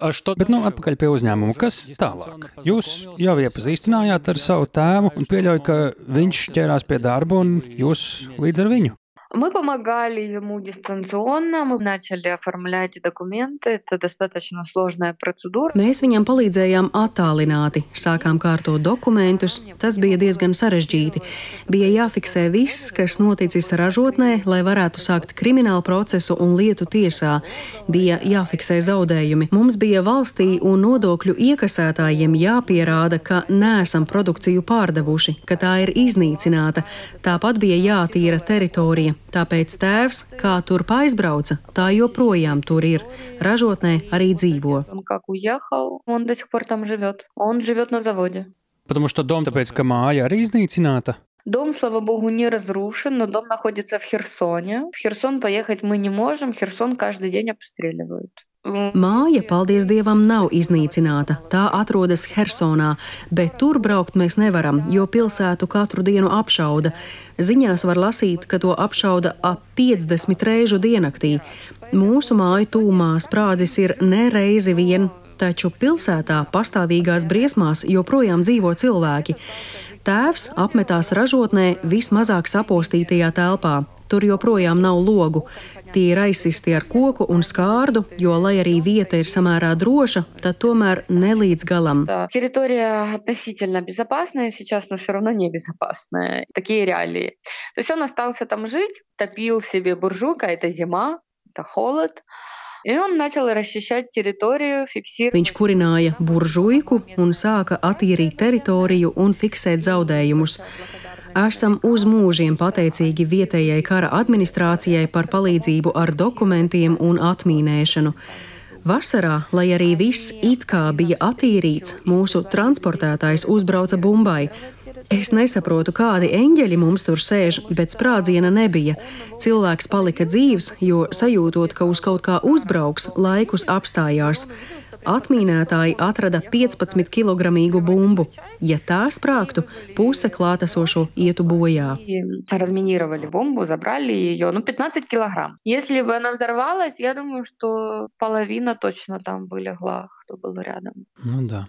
А Что, bet, nu, atpakaļ pie uzņēmuma. Kas tālāk? Jūs jau iepazīstinājāt ar savu tēvu un pieļauju, ka viņš ķērās pie darba un jūs līdz ar viņu. Мы помогали ему дистанционно, мы начали оформлять документы. Это достаточно сложная процедура. Mēs viņam palīdzējām attālināti, sākām kārtot dokumentus. Tas bija diezgan sarežģīti. Bija jāfiksē viss, kas noticis ražotnē, lai varētu sākt kriminālu procesu un lietu tiesā. Bija jāfiksē zaudējumi. Mums bija valstī un nodokļu iekasētājiem jāpierāda, ka neesam produkciju pārdevuši, ka tā ir iznīcināta. Tāpat bija jātīra teritorija. Tāpēc tēvs, kā turp aizbrauca, tā joprojām tur ir. Ražotnē arī dzīvo. Он как уехал, он до сих пор там живет. Он живет на заводе. Потому что dom, tāpēc, ka māja arī iznīcināta. Дом, слава богу, не разрушен, но дом находится в Херсоне. В Херсон поехать мы не можем. Херсон каждый день обстреливают. Māja, paldies Dievam, nav iznīcināta. Tā atrodas Hersonā, bet tur braukt mēs nevaram, jo pilsētu katru dienu apšauda. Ziņās var lasīt, ka to apšauda ap 50 reižu diennaktī. Mūsu māju tūmā sprādzis ir ne reizi vien, taču pilsētā pastāvīgās briesmās joprojām dzīvo cilvēki. Tēvs apmetās ražotnē vismazāk sapostītajā telpā. Tur joprojām nav logu. Tie ir aizsisti ar koku un skārdu, jo, lai arī vieta ir samērā droša, tad tomēr ne līdz galam. Да. Территория относительно безопасная сейчас, но все равно небезопасная. Такие реалии. То есть он остался там жить, топил себе буржуйка, это зима, это холод. И он начал расчищать территорию, фиксировать. Viņš kurināja buržuiku un sāka attīrīt teritoriju un fiksēt zaudējumus. Esam uz mūžiem pateicīgi vietējai kara administrācijai par palīdzību ar dokumentiem un atmīnēšanu. Vasarā, lai arī viss it kā bija attīrīts, mūsu transportētājs uzbrauca Bumbai. Es nesaprotu, kādi eņģeļi mums tur sēž, bet sprādziena nebija. Cilvēks palika dzīves, jo sajūtot, ka uz kaut kā uzbrauks, laikus apstājās. Atmīnētāji atrada 15 kg bumbu. Ja tā sprāgtu, puse klātesošo ietu bojā. И разминировали бомбу, забрали ее, ну, 15 килограмм. Если бы она взорвалась, я думаю, что половина точно там бы легла, кто был рядом. Nu, да.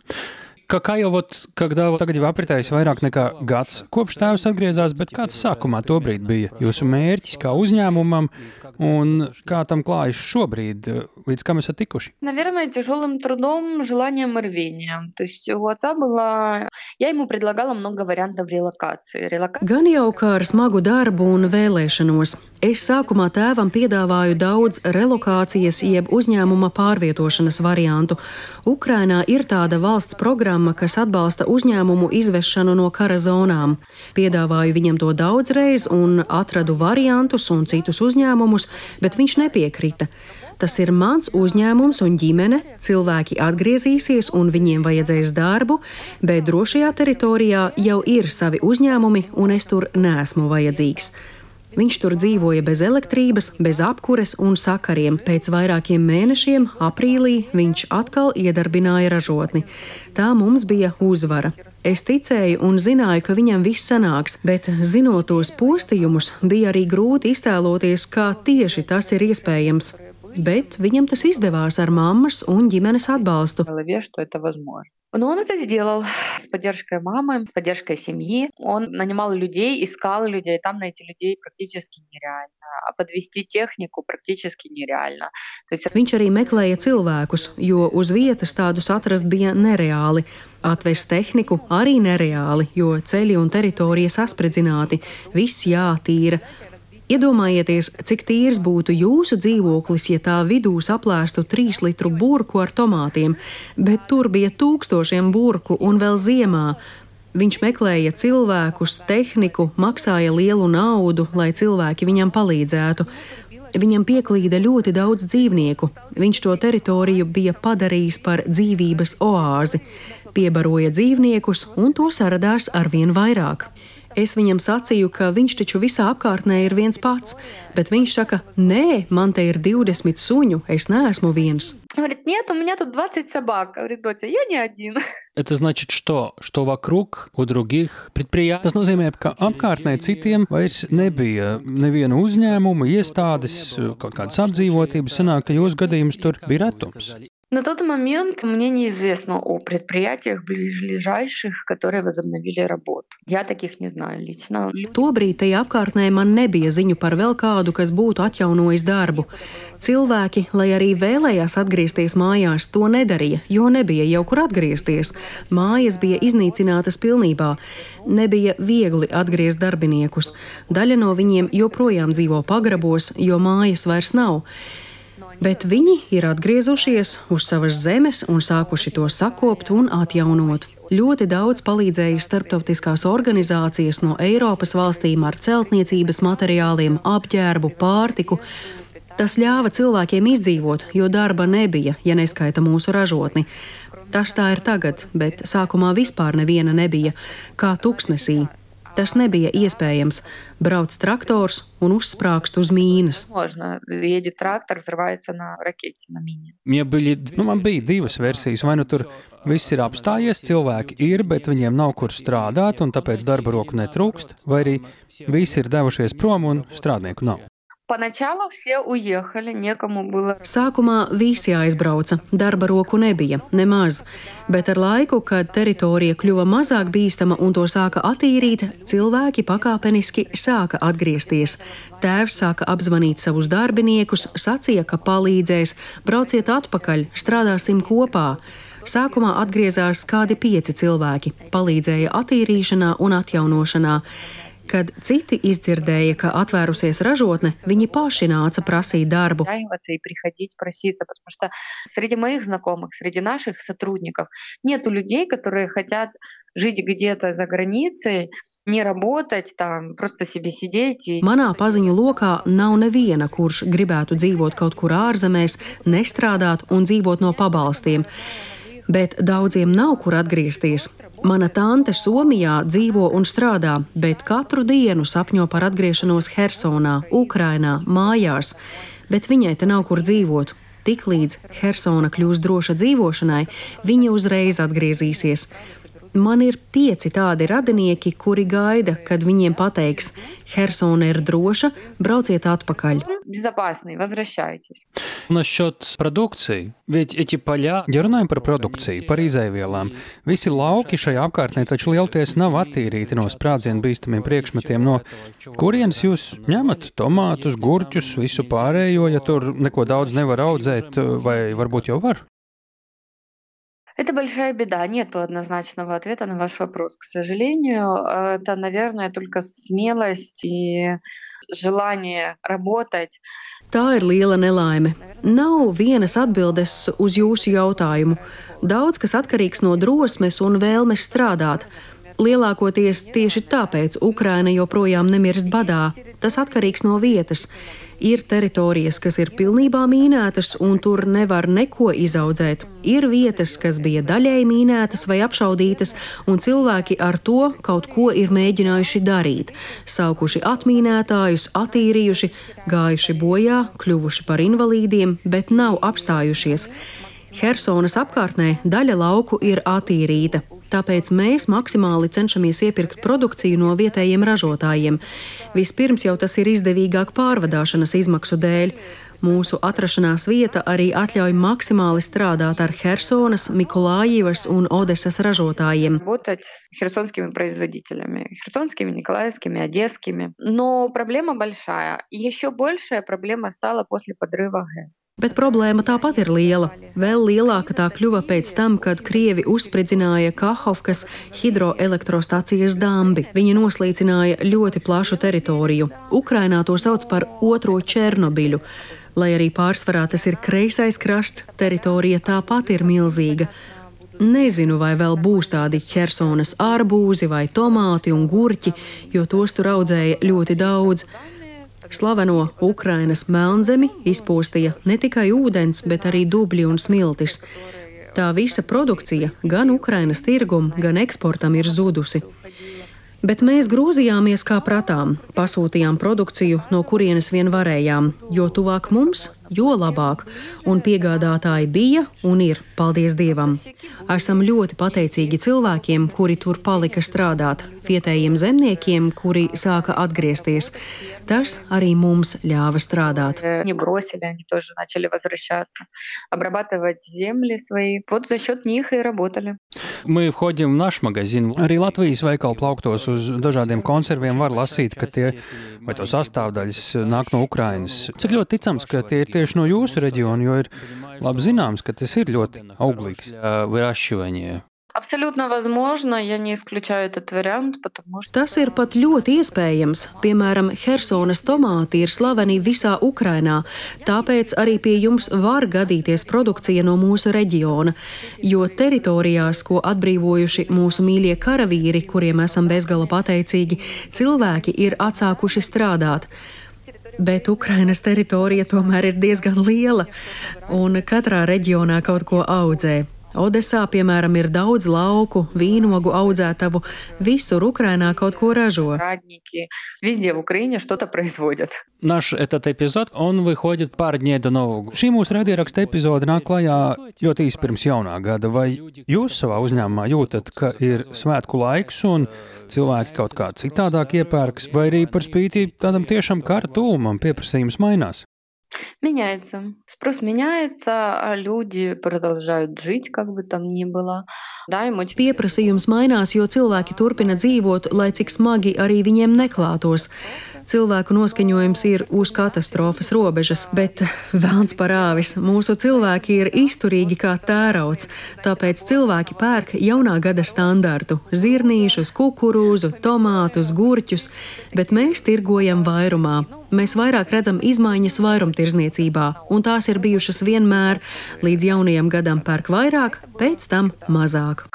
Kā, kā jau ot, когда ot, tagad jau apritējis vairāk nekā gads, kopš tēvs atgriezās, bet kāds sākumā tobrīd bija jūsu mērķis kā uzņēmumam un kā tam klājas šobrīd, līdz kam esat tikuši? Наверное, тяжелым трудом, желанием и рвением. То есть у отца было... Я ему предлагала много вариантов релокации. Релокация Gan jau kā ar smagu darbu un vēlēšanos. Es sākumā tēvam piedāvāju daudz relokācijas, jeb uzņēmuma pārvietošanas variantu. Ukrainā ir tāda valsts programma, kas atbalsta uzņēmumu izvešanu no kara zonām. Piedāvāju viņam to daudzreiz un atradu variantus un citus uzņēmumus, bet viņš nepiekrita. Tas ir mans uzņēmums un ģimene. Cilvēki atgriezīsies un viņiem vajadzēs darbu, bet drošajā teritorijā jau ir savi uzņēmumi, un es tur neesmu vajadzīgs. Viņš tur dzīvoja bez elektrības, bez apkures un sakariem. Pēc vairākiem mēnešiem, aprīlī, viņš atkal iedarbināja ražotni. Tā mums bija uzvara. Es ticēju un zināju, ka viņam viss sanāks, bet zinot tos postījumus, bija arī grūti iztēloties, kā tieši tas ir iespējams. Bet viņam tas izdevās ar mammas un ģimenes atbalstu. в голове, что это возможно. Но он это сделал с поддержкой мамы, с поддержкой семьи. Он нанимал людей, искал людей. Там найти людей практически нереально. А подвести технику практически нереально. То есть Viņš arī meklēja cilvēkus, jo uz vietas tādus atrast bija nereāli. Atvest tehniku arī nereāli, jo ceļi un teritorija saspridzināti, viss jātīra. Iedomājieties, cik tīrs būtu jūsu dzīvoklis, ja tā vidū saplēstu trīs litru burku ar tomātiem, bet tur bija tūkstošiem burku un vēl ziemā. Viņš meklēja cilvēkus, tehniku, maksāja lielu naudu, lai cilvēki viņam palīdzētu. Viņam pieklīda ļoti daudz dzīvnieku. Viņš to teritoriju bija padarījis par dzīvības oāzi, piebaroja dzīvniekus, un to saradās arvien vairāk. Es viņam sacīju, ka viņš taču visā apkārtnē ir viens pats, bet viņš saka, nē, man te ir 20 suņu, es neesmu viens. Говорит, нет, у меня тут 20 собак. Говорит, доча, я не один. Это значит что? Что вокруг у других предприятий? Tas nozīmē, ka apkārtnē citiem vairs nebija neviena uzņēmuma, iestādes, kaut kādas apdzīvotības. Sanāk, ka jūsu gadījums tur bija retums. На тот момент мне неизвестно о предприятиях ближайших, которые возобновили работу. Я таких не знаю лично. Tobrīd tajā apkārtnē man nebija ziņu par vēl kādu, kas būtu atjaunojis darbu. Cilvēki, lai arī vēlējās atgriezties mājās, to nedarīja, jo nebija jau kur atgriezties. Mājas bija iznīcinātas pilnībā. Nebija viegli atgriezt darbiniekus. Daļa no viņiem joprojām dzīvo pagrabos, jo mājas vairs nav bet viņi ir atgriezušies uz savas zemes un sākuši to sakopt un atjaunot. Ļoti daudz palīdzēja starptautiskās organizācijas no Eiropas valstīm ar celtniecības materiāliem, apģērbu, pārtiku. Tas ļāva cilvēkiem izdzīvot, jo darba nebija, ja neskaita mūsu ražotni. Tas tā ir tagad, bet sākumā vispār neviena nebija, kā tuksnesī. Tas nebija iespējams. Brauc traktors un uzsprāgst uz mīnas. Bija, nu, man bija divas versijas. Vai nu tur viss ir apstājies, cilvēki ir, bet viņiem nav kur strādāt, un tāpēc darba roku netrūkst, vai arī visi ir devušies prom un strādnieku nav. Поначалу все уехали, некому было. Sākumā visi aizbrauca, darba roku nebija, nemaz, bet ar laiku, kad teritorija kļuva mazāk bīstama un to sāka attīrīt, cilvēki pakāpeniski sāka atgriezties. Tēvs sāka apzvanīt savus darbiniekus, sacīja, ka palīdzēs, brauciet atpakaļ, strādāsim kopā. Sākumā atgriezās kādi pieci cilvēki, palīdzēja attīrīšanā un atjaunošanā. Kad citi izdzirdēja, ka atvērusies ražotne, viņi paši nāca prasīt darbu. Среди моих знакомых, среди наших сотрудников нету людей, которые хотят жить где-то за границей, не работать, там, просто себе сидеть. И... Manā paziņu lokā nav neviena, kurš gribētu dzīvot kaut kur ārzemēs, nestrādāt un dzīvot no pabalstiem. Bet daudziem nav kur atgriezties. Mana tante Somijā dzīvo un strādā, bet katru dienu sapņo par atgriešanos Hersonā, Ukrainā, mājās, bet viņai te nav kur dzīvot. Tiklīdz Hersona kļūs droša dzīvošanai, viņa uzreiz atgriezīsies. Man ir pieci tādi radinieki, kuri gaida, kad viņiem pateiks, Херсона ir droša, brauciet atпакаль. Безопасный, возвращайтесь. Насчет продукции. Ведь эти поля, ja runājam par produkciju, par izēvielām, visi lauki šajā apkārtnē taču lielties nav attīrīti no sprādzienu bīstamiem priekšmetiem. No kurienes jūs ņemat tomātus, gurķus, visu pārējo, ja tur neko daudz nevar audzēt, vai varbūt jau var? Это большая беда. Нет однозначного ответа на ваш вопрос. К сожалению, это, наверное, только смелость и желание работать. Tā ir liela nelaime. Nav vienas atbildes uz jūsu jautājumu. Daudz kas atkarīgs no drosmes un vēlmes strādāt. Lielākoties tieši tāpēc Ukraina joprojām nemirst badā. Tas atkarīgs no vietas. Ir teritorijas, kas ir pilnībā mīnētas, un tur nevar neko izaudzēt. Ir vietas, kas bija daļēji mīnētas vai apšaudītas, un cilvēki ar to kaut ko ir mēģinājuši darīt. Saukuši atmīnētājus, attīrījuši, gājuši bojā, kļuvuši par invalīdiem, bet nav apstājušies. Helsonas apkārtnē daļa lauku ir attīrīta, tāpēc mēs maksimāli cenšamies iepirkt produkciju no vietējiem ražotājiem. Vispirms jau tas ir izdevīgāk pārvadāšanas izmaksu dēļ. Mūsu atrašanās vieta arī atļauj maksimāli strādāt ar Helsonas, Mikulājivas un Odesas ražotājiem. Херсонскими производителями, херсонскими, николаевскими, одесскими. Но проблема большая. Еще большая проблема стала после подрыва ГЭС. Bet problēma tāpat ir liela. Vēl lielāka tā kļuva pēc tam, kad Krievi uzspridzināja Kahovkas hidroelektrostācijas dambi. Viņi noslīcināja ļoti plašu teritoriju. Ukrainā to sauc par otro Černobiļu. Lai arī pārsvarā tas ir kreisais krasts, teritorija tāpat ir milzīga. Nezinu, vai vēl būs tādi Helsonas arbūzi vai tomāti un gurķi, jo tos tur audzēja ļoti daudz. Slaveno Ukrainas melnzemi izpostīja ne tikai ūdens, bet arī dubļi un smiltis. Tā visa produkcija gan Ukrainas tirgum, gan eksportam ir zudusi. Bet mēs grozījāmies kā pratām, pasūtījām produkciju, no kurienes vien varējām, jo tuvāk mums, jo labāk, un piegādātāji bija un ir, paldies Dievam. Esam ļoti pateicīgi cilvēkiem, kuri tur palika strādāt, vietējiem zemniekiem, kuri sāka atgriezties. Tas arī mums ļāva strādāt. Не бросили, они тоже начали возвращаться, обрабатывать земли свои. Вот за счет них и работали. Мы входим в наш магазин. Arī Latvijas veikalu plauktos uz dažādiem konserviem var lasīt, ka tie vai to sastāvdaļas nāk no Ukrainas. Cik ļoti ticams, ka tie ir tieši no jūsu reģiona, jo ir labi zināms, ka tas ir ļoti auglīgs. Э, tas ir pat ļoti iespējams. Piemēram, Helsonas tomāti ir slaveni visā Ukrainā, tāpēc arī pie jums var gadīties produkcija no mūsu reģiona. Jo teritorijās, ko atbrīvojuši mūsu mīļie karavīri, kuriem esam bezgala pateicīgi, cilvēki ir atsākuši strādāt. Bet Ukrainas teritorija tomēr ir diezgan liela, un katrā reģionā kaut ko audzē. Odesā, piemēram, ir daudz lauku, vīnogu audzētavu, visur Ukrainā kaut ko ražo. Радники, везде в Украине что-то производят. Наш этот эпизод, он выходит pār dņē do Novu. Šī mūsu raidieraksta epizode nāk klajā ļoti īsi pirms jaunā gada. Vai jūs savā uzņēmumā jūtat, ka ir svētku laiks un cilvēki kaut kā citādāk iepērks, vai arī par spīti tādam tiešām kara tūmam pieprasījums mainās? Меняется. Спрос меняется, а люди продолжают жить, как бы там ни было. Да, им очень... Pieprasījums mainās, jo cilvēki turpina dzīvot, lai cik smagi arī viņiem neklātos. Cilvēku noskaņojums ir uz katastrofas robežas, bet vēlns parāvis. Mūsu cilvēki ir izturīgi kā tērauds, tāpēc cilvēki pērk jaunā gada standartu - zirnīšus, kukurūzu, tomātus, gurķus, bet mēs tirgojam vairumā. mēs vairāk redzam izmaiņas vairumtirdzniecībā, un tās ir bijušas vienmēr. Līdz jaunajam gadam pērk vairāk, pēc tam mazāk.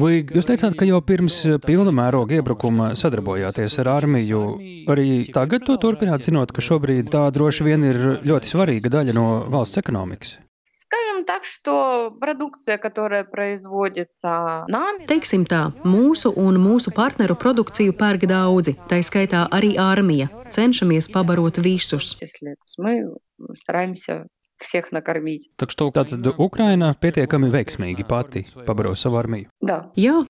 Vai jūs teicāt, ka jau pirms pilna mēroga iebrukuma sadarbojāties ar armiju? Arī tagad to turpināt, zinot, ka šobrīd tā droši vien ir ļoti svarīga daļa no valsts ekonomikas? Скажем так, что продукция, которая производится нами, Teiksim tā, mūsu un mūsu partneru produkciju pērk daudzi, tā skaitā arī armija. Cenšamies pabarot visus. в числе, то есть мы стараемся всех накормить. Так что tātad Ukraina pietiekami veiksmīgi pati pabaro savu armiju. Да. Jā,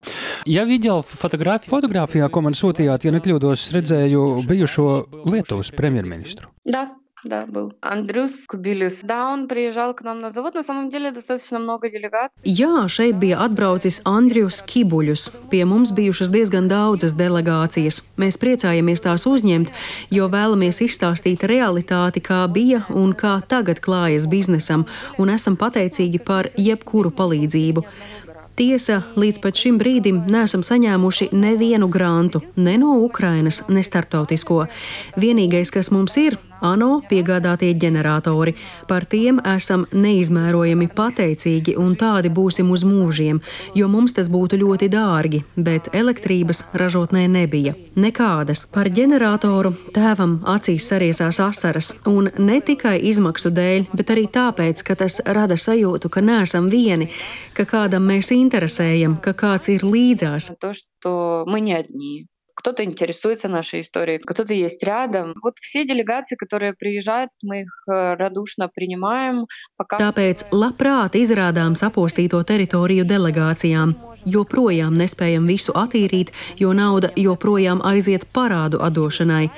Ja видел фотографiju, fotografijā, ko man sūtījāt, ja nekļūdos, redzēju bijušo Lietuvas premjerministru. Да, да, был. Андрюс Кубилюс. Да, он приезжал к нам на завод. На самом деле достаточно много делегаций. Jā, šeit bija atbraucis Andrius Kibuļus. Pie mums bijušas diezgan daudzas delegācijas. Mēs priecājamies tās uzņemt, jo vēlamies izstāstīt realitāti, kā bija un kā tagad klājas biznesam, un esam pateicīgi par jebkuru palīdzību. Tiesa, līdz pat šim brīdim neesam saņēmuši nevienu grantu, ne no Ukrainas, ne starptautisko. Vienīgais, kas mums ir, ANO piegādātie ģeneratori. Par tiem esam neizmērojami pateicīgi un tādi būsim uz mūžiem, jo mums tas būtu ļoti dārgi, bet elektrības ražotnē nebija. Nekādas. Par ģeneratoru tēvam acīs sariesās asaras, un ne tikai izmaksu dēļ, bet arī tāpēc, ka tas rada sajūtu, ka neesam vieni, ka kādam mēs interesējam, ka kāds ir līdzās. То, что мы не одни. Кто-то интересуется нашей историей, кто-то есть рядом. Вот все делегации, которые приезжают, мы их э, радушно принимаем. Пока Tāpēc labprāt izrādām sapostīto teritoriju delegācijām. Joprojām nespējam visu attīrīt, jo nauda joprojām aiziet parādu atdošanai.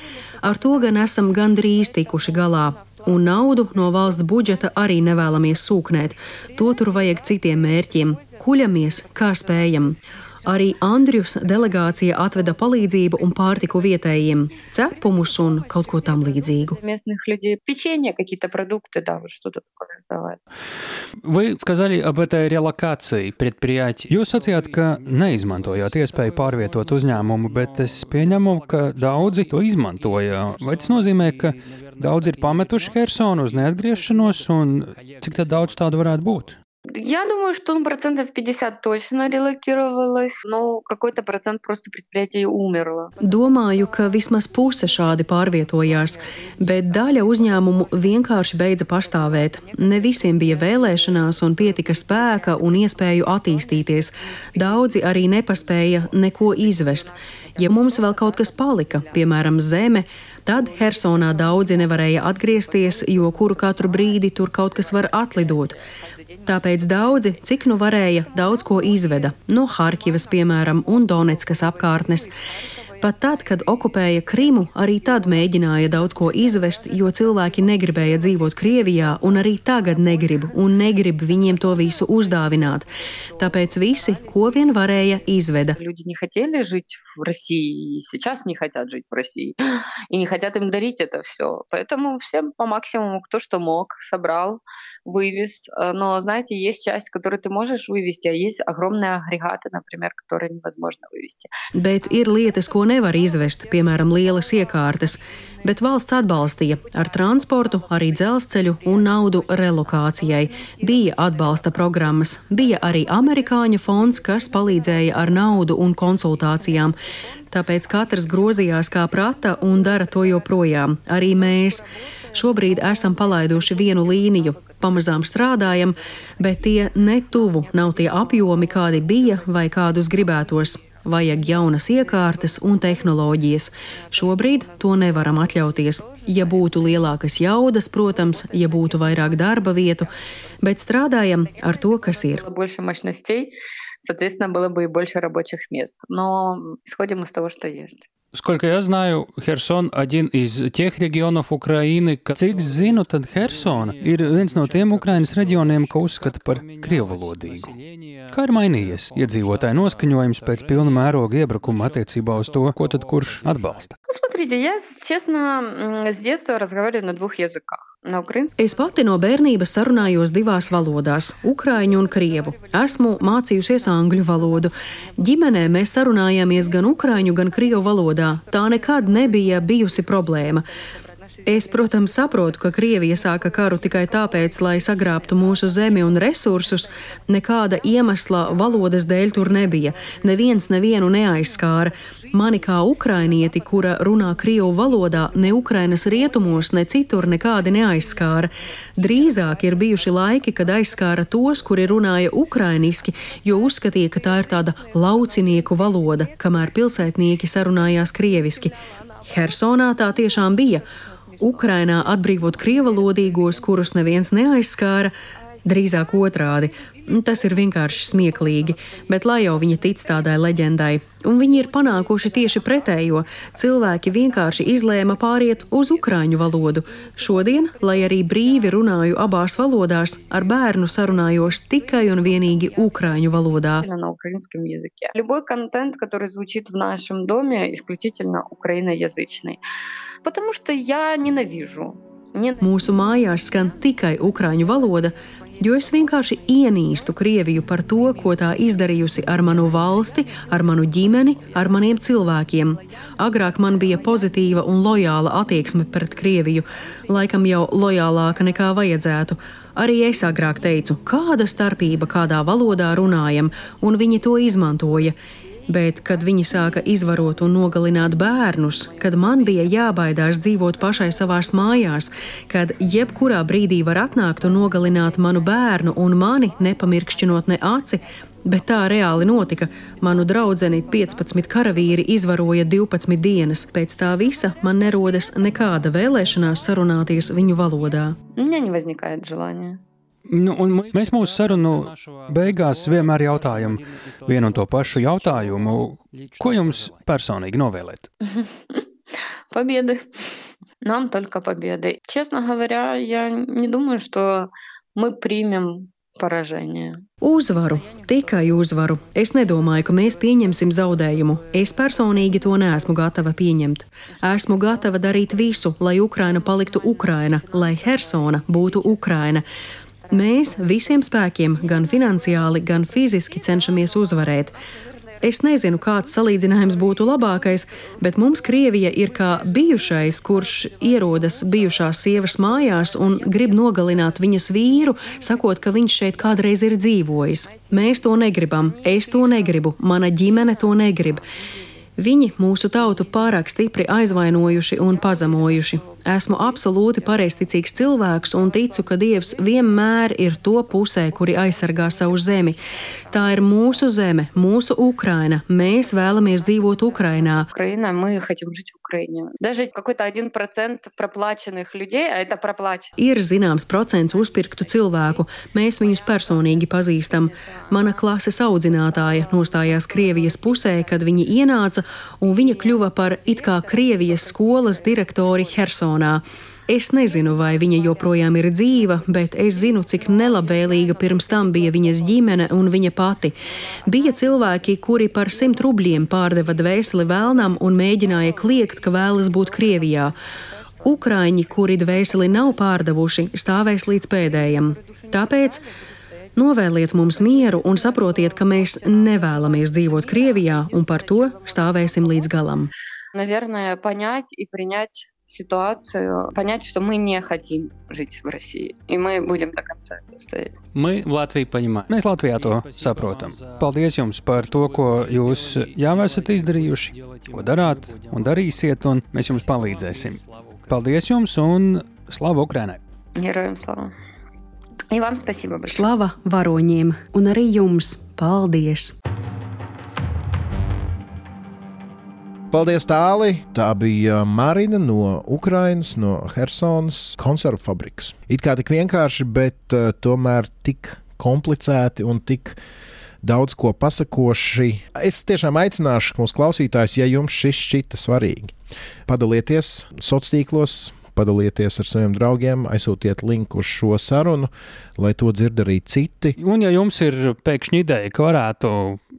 Ar to gan esam gandrīz tikuši galā. Un naudu no valsts budžeta arī nevēlamies sūknēt. To tur vajag citiem mērķiem. Kuļamies, kā spējam. Arī Andrius delegācija atveda palīdzību un pārtiku vietējiem, cepumus un kaut ko tam līdzīgu. местных людей печенье, какие-то продукты, да, вот что-то такое раздавать. Вы сказали об этой релокации предприятий. Jūs sacījāt, ka neizmantojāt iespēju pārvietot uzņēmumu, bet es pieņemu, ka daudzi to izmantoja. Vai tas nozīmē, ka daudzi ir pametuši Hersonu uz neatgriešanos, un cik tad daudz tādu varētu būt? Я думаю, что ну, процентов 50 точно релокировалось, но какой-то процент просто предприятий умерло. Domāju, ka vismaz puse šādi pārvietojās, bet daļa uzņēmumu vienkārši beidza pastāvēt. Ne visiem bija vēlēšanās un pietika spēka un iespēju attīstīties. Daudzi arī nepaspēja neko izvest. Ja mums vēl kaut kas palika, piemēram, zeme, Tad Hersonā daudzi nevarēja atgriezties, jo kuru katru brīdi tur kaut kas var atlidot. Tāpēc daudzi, cik nu varēja, daudz ko izveda no Harkivas, piemēram, un Donetskas apkārtnes. Pat tad, kad okupēja Krimu, arī tad mēģināja daudz ko izvest, jo cilvēki negribēja dzīvot Krievijā, un arī tagad negrib, un negrib viņiem to visu uzdāvināt. Tāpēc visi, ko vien varēja, izveda. Люди не хотели жить в России, и сейчас не хотят жить в России, и не хотят им дарить это все. Поэтому всем по максимуму, кто что мог, собрал, вывез. Но, знаете, есть часть, которую ты можешь вывести, а есть огромные агрегаты, например, которые невозможно вывести. Bet ir lietas, ko nevar izvest, piemēram, lielas iekārtas, bet valsts atbalstīja ar transportu, arī dzelzceļu un naudu relokācijai. Bija atbalsta programmas, bija arī amerikāņu fonds, kas palīdzēja ar naudu un konsultācijām. Tāpēc katrs grozījās kā prata un dara to joprojām. Arī mēs. Šobrīd esam palaiduši vienu līniju, pamazām strādājam, bet tie netuvu nav tie apjomi, kādi bija vai kādus gribētos Vajag jaunas iekārtas un tehnoloģijas. Šobrīd to nevaram atļauties. Ja būtu lielākas jaudas, protams, ja būtu vairāk darba vietu, bet strādājam ar to, kas ir. Соответственно, было бы и больше рабочих мест. Но исходим из того, что есть. Сколько я знаю, Херсон один из тех регионов Украины, ka, cik zinu, tad Hersona ir viens no tiem Ukrainas reģioniem, ko uzskata par krievvalodīgu. Kā ir mainījies iedzīvotāju noskaņojums pēc pilna mēroga iebrukuma attiecībā uz to, ko tad kurš atbalsta? Ну, смотрите, я, честно, с детства разговариваю на двух языках. Es pati no bērnības sarunājos divās valodās - ukrāņu un krievu. Esmu mācījusies angļu valodu. Ģimenē mēs sarunājāmies gan ukrāņu, gan krievu valodā. Tā nekad nebija bijusi problēma. Es, protams, saprotu, ka Krievija sāka karu tikai tāpēc, lai sagrābtu mūsu zemi un resursus. Nekāda iemesla valodas dēļ tur nebija. Neviens nevienu neaizskāra. Mani kā ukrainieti, kura runā krievu valodā, ne Ukrainas rietumos, ne citur nekādi neaizskāra. Drīzāk ir bijuši laiki, kad aizskāra tos, kuri runāja ukrainiski, jo uzskatīja, ka tā ir tāda laucinieku valoda, kamēr pilsētnieki sarunājās krieviski. Hersonā tā tiešām bija. Ukrainā atbrīvot krievalodīgos, kurus neviens neaizskāra, drīzāk otrādi. Tas ir vienkārši smieklīgi, bet lai jau viņi tic tādai leģendai, un viņi ir panākuši tieši pretējo, cilvēki vienkārši izlēma pāriet uz ukraiņu valodu. Šodien, lai arī brīvi runāju abās valodās, ar bērnu sarunājos tikai un vienīgi ukraiņu valodā. Любой контент, который звучит в нашем доме, исключительно украиноязычный. Потому что я ненавижу Mūsu mājās skan tikai ukrāņu valoda, jo es vienkārši ienīstu Krieviju par to, ko tā izdarījusi ar manu valsti, ar manu ģimeni, ar maniem cilvēkiem. Agrāk man bija pozitīva un lojāla attieksme pret Krieviju, laikam jau lojālāka nekā vajadzētu. Arī es agrāk teicu, kāda starpība, kādā valodā runājam, un viņi to izmantoja. Bet, kad viņi sāka izvarot un nogalināt bērnus, kad man bija jābaidās dzīvot pašai savās mājās, kad jebkurā brīdī var atnākt un nogalināt manu bērnu un mani, nepamirkšķinot ne aci, bet tā reāli notika. Manu draugu 15 karavīri izvaroja 12 dienas. Pēc tā visa man nerodas nekāda vēlēšanās sarunāties viņu valodā. Viņa neizņēma nekādu žēlāņu. Nu, mēs mūsu sarunu beigās vienmēr jautājam vienu un to pašu jautājumu. Ko jums personīgi novēlēt? Победы. Нам только победы. Честно говоря, я не думаю, что мы примем поражение. Uzvaru, tikai uzvaru. Es nedomāju, ka mēs pieņemsim zaudējumu. Es personīgi to neesmu gatava pieņemt. Esmu gatava darīt visu, lai Ukraina paliktu Ukraina, lai Hersona būtu Ukraina. Mēs visiem spēkiem, gan finansiāli, gan fiziski cenšamies uzvarēt. Es nezinu, kāds salīdzinājums būtu labākais, bet mums Krievija ir kā bijušais, kurš ierodas bijušās sievas mājās un grib nogalināt viņas vīru, sakot, ka viņš šeit kādreiz ir dzīvojis. Mēs to negribam, es to negribu, mana ģimene to negrib. Viņi mūsu tautu pārāk stipri aizvainojuši un pazemojuši. Esmu absolūti pareizticīgs cilvēks un ticu, ka Dievs vienmēr ir to pusē, kuri aizsargā savu zemi. Tā ir mūsu zeme, mūsu Ukraina. Mēs vēlamies dzīvot Ukrainā. Ukraina, ir zināms procents uzpirktu cilvēku. Mēs viņus personīgi pazīstam. Mana klases audzinātāja nostājās Krievijas pusē, kad viņi ienāca, un viņa kļuva par it kā Krievijas skolas direktori Hersonu Hersonā. Es nezinu, vai viņa joprojām ir dzīva, bet es zinu, cik nelabvēlīga pirms tam bija viņas ģimene un viņa pati. Bija cilvēki, kuri par simt rubļiem pārdeva dvēseli vēlnam un mēģināja kliegt, ka vēlas būt Krievijā. Ukraiņi, kuri dvēseli nav pārdevuši, stāvēs līdz pēdējam. Tāpēc novēliet mums mieru un saprotiet, ka mēs nevēlamies dzīvot Krievijā un par to stāvēsim līdz galam. Наверное, понять и принять ситуацию, понять, что мы не хотим жить в России, и мы будем до конца это стоять. Мы в Latviju paņemam. Mēs Latvijā to saprotam. Paldies jums par to, ko jūs jau esat izdarījuši, ko darāt un darīsiet, un mēs jums palīdzēsim. Paldies jums un slavu Ukrainai! Героям слава! И вам спасибо большое. Slava varoņiem un arī jums paldies! Paldies, Tāli! Tā bija Marina no Ukrainas, no Helsinas konservu fabrikas. It kā tik vienkārši, bet uh, tomēr tik komplicēti un tik daudz ko pasakoši. Es tiešām aicināšu mūsu klausītājus, ja jums šis šķita svarīgi, padalieties sociālos tīklos. Padalieties ar saviem draugiem, aizsūtiet linku uz šo sarunu, lai to dzird arī citi. Un, ja jums ir pēkšņi ideja, ka varētu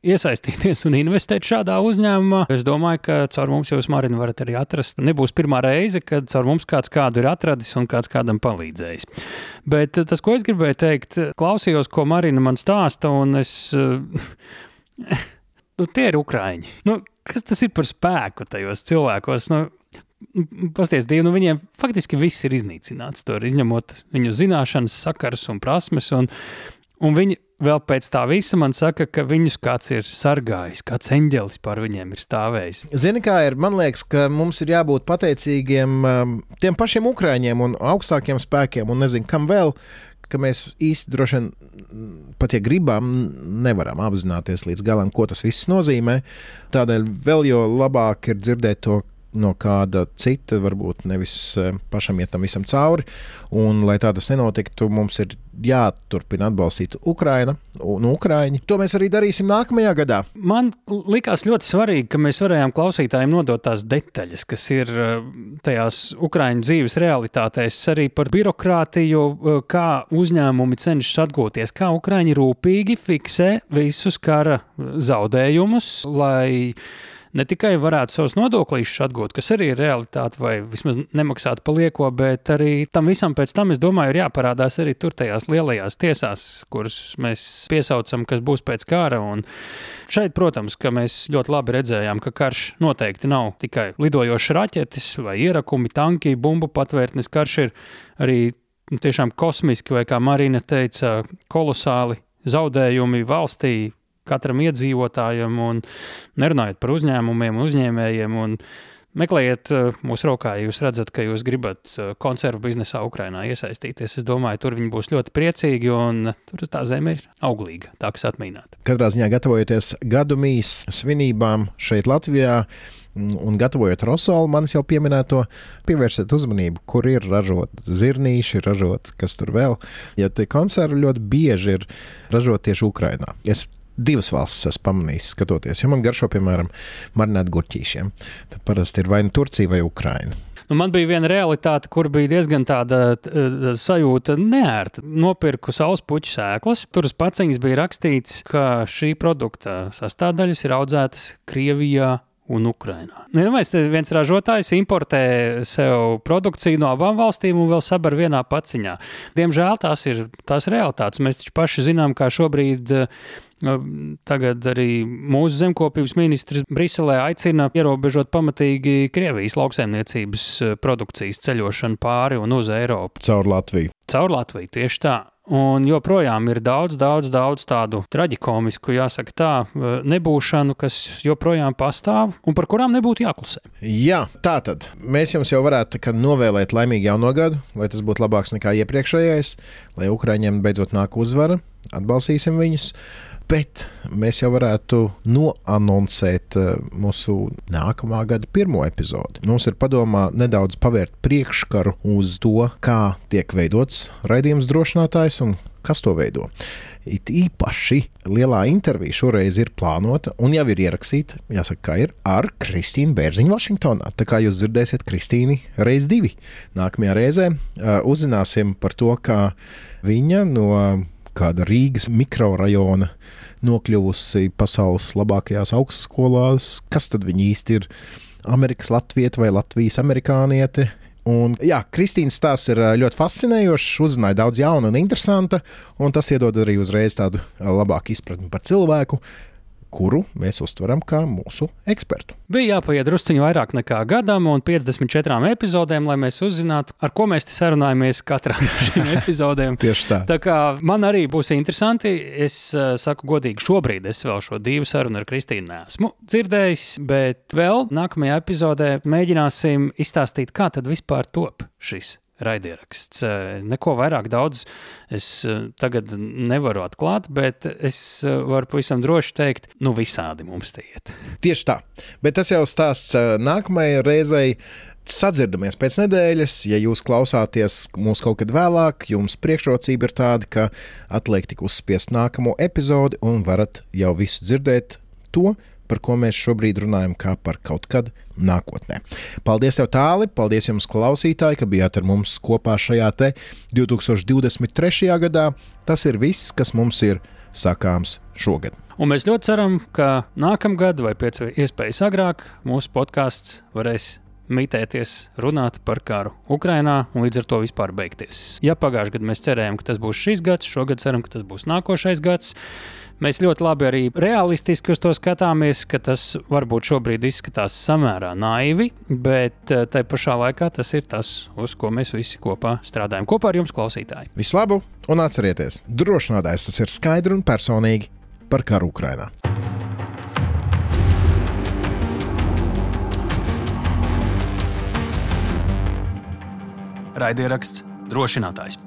iesaistīties un investēt šādā uzņēmumā, es domāju, ka caur mums jūs, Marina, varat arī atrast. Nebūs pirmā reize, kad caur mums kāds kādu ir atradis un kāds kādam palīdzējis. Bet tas, ko es gribēju teikt, klausījos, ko Marina man stāsta, un es. Nu, tie ir ukrāņi. Nu, kas tas ir par spēku tajos cilvēkos? Nu, Pasties, Dievu, nu viņiem faktiski viss ir iznīcināts. Tur izņemot viņu zināšanas, sakars un prasmes. Un, un viņi vēl pēc tā visa man saka, ka viņus kāds ir sargājis, kāds eņģelis par viņiem ir stāvējis. Zini, kā ir? Man liekas, ka mums ir jābūt pateicīgiem um, tiem pašiem ukrāņiem un augstākiem spēkiem, un nezinu, kam vēl. Ka mēs īsti droši vien, pat ja gribam, nevaram apzināties līdz galam, ko tas viss nozīmē. Tādēļ vēl jo labāk ir dzirdēt to no kāda cita, varbūt nevis eh, pašam iet tam visam cauri. Un, lai tā tas nenotiktu, mums ir jāturpina atbalstīt Ukraina un Ukrāņi. To mēs arī darīsim nākamajā gadā. Man likās ļoti svarīgi, ka mēs varējām klausītājiem nodot tās detaļas, kas ir eh, tajās Ukrāņu dzīves realitātēs, arī par birokrātiju, eh, kā uzņēmumi cenšas atgūties, kā Ukrāņi rūpīgi fiksē visus kara zaudējumus, lai ne tikai varētu savus nodokļus atgūt, kas arī ir realitāte, vai vismaz nemaksāt palieko, bet arī tam visam pēc tam, es domāju, ir jāparādās arī tur tajās lielajās tiesās, kuras mēs piesaucam, kas būs pēc kara. Un šeit, protams, ka mēs ļoti labi redzējām, ka karš noteikti nav tikai lidojošs raķetes vai ierakumi, tanki, bumbu patvērtnes. Karš ir arī tiešām kosmiski, vai kā Marina teica, kolosāli zaudējumi valstī, katram iedzīvotājam, un nerunājot par uzņēmumiem, uzņēmējiem. Un Meklējiet uh, mūsu rokā, ja jūs redzat, ka jūs gribat uh, konservu biznesā Ukrajinā iesaistīties. Es domāju, tur viņi būs ļoti priecīgi, un tur tā zeme ir auglīga, tā kas atmīnāta. Katrā ziņā gatavojoties gadu mīs svinībām šeit Latvijā. Un gatavojot rosolu, manis jau pieminēto, pievērsiet uzmanību, kur ir ražot zirnīši, ražot kas tur vēl. Ja tie konservi ļoti bieži ir ražot tieši Ukrajinā. Es divas valstis esmu pamanījis, skatoties, jo man garšo, piemēram, marinēt gurķīšiem. Tad parasti ir vai nu Turcija vai Ukraina. Nu, man bija viena realitāte, kur bija diezgan tāda uh, sajūta, neērta. Nopirku saules puķu sēklas. Tur uz paciņas bija rakstīts, ka šī produkta sastāvdaļas ir audzētas Krievijā, un Ukrainā. Nu, ja mēs viens ražotājs importē sev produkciju no abām valstīm un vēl sabar vienā paciņā. Diemžēl tās ir tās realitātes. Mēs taču paši zinām, kā šobrīd Tagad arī mūsu zemkopības ministrs Briselē aicina ierobežot pamatīgi Krievijas lauksaimniecības produkcijas ceļošanu pāri un uz Eiropu. Caur Latviju. Caur Latviju, tieši tā. Un joprojām ir daudz, daudz, daudz tādu traģisku, jāsaka, tā nebūšanu, kas joprojām pastāv un par kurām nebūtu jāklusē. Jā, tā tad mēs jums jau varētu novēlēt laimīgu jauno gadu, lai tas būtu labāks nekā iepriekšējais, lai Ukraiņiem beidzot nāk uzvara, atbalstīsim viņus bet mēs jau varētu noanoncēt eh, mūsu nākamā gada pirmo epizodi. Mums ir padomā nedaudz pavērt priekškaru uz to, kā tiek veidots raidījums drošinātājs un kas to veido. It īpaši lielā intervija šoreiz ir plānota un jau ir ierakstīta, jāsaka, kā ir ar Kristīnu Bērziņu Vašingtonā. Tā kā jūs dzirdēsiet Kristīnu reiz divi. Nākamajā reizē uh, uzzināsim par to, kā viņa no kāda Rīgas mikrorajona nokļuvusi pasaules labākajās augstskolās. Kas tad viņi īsti ir? Amerikas latvieti vai Latvijas amerikānieti? Un, jā, Kristīnas stāsts ir ļoti fascinējošs, uzzināja daudz jaunu un interesantu, un tas iedod arī uzreiz tādu labāku izpratni par cilvēku kuru mēs uztveram kā mūsu ekspertu. Bija jāpaiet drusciņš vairāk nekā gadam un 54 epizodēm, lai mēs uzzinātu, ar ko mēs te sarunājamies katrā no šīm epizodēm. Tieši tā. Tā kā man arī būs interesanti, es uh, saku godīgi, šobrīd es vēl šo divu sarunu ar Kristīnu neesmu dzirdējis, bet vēl nākamajā epizodē mēģināsim izstāstīt, kā tad vispār top šis raidieraksts. Eh, neko vairāk daudz es eh, tagad nevaru atklāt, bet es eh, varu pavisam droši teikt, nu visādi mums tie iet. Tieši tā. Bet tas jau stāsts nākamajai reizei. Sadzirdamies pēc nedēļas. Ja jūs klausāties mūs kaut kad vēlāk, jums priekšrocība ir tāda, ka atliek tik uzspiest nākamo epizodi un varat jau visu dzirdēt to, par ko mēs šobrīd runājam, kā par kaut kad nākotnē. Paldies, tev tāli! Paldies jums, klausītāji, ka bijāt ar mums kopā šajā 2023. gadā. Tas ir viss, kas mums ir sakāms šogad. Un mēs ļoti ceram, ka nākamgad vai pēc iespējas agrāk mūsu podkāsts varēs mitēties, runāt par karu Ukrajinā un līdz ar to vispār beigties. Ja pagājušajā gadā mēs cerējām, ka tas būs šis gads, šogad ceram, ka tas būs nākošais gads. Mēs ļoti labi arī realistiski uz to skatāmies, ka tas varbūt šobrīd izskatās samērā naivi, bet eh, tai pašā laikā tas ir tas, uz ko mēs visi kopā strādājam. Kopā ar jums, klausītāji. Visu labu un atcerieties, drošinātājs tas ir skaidri un personīgi par karu Ukrajinā. Raidieraksts drošinātājs.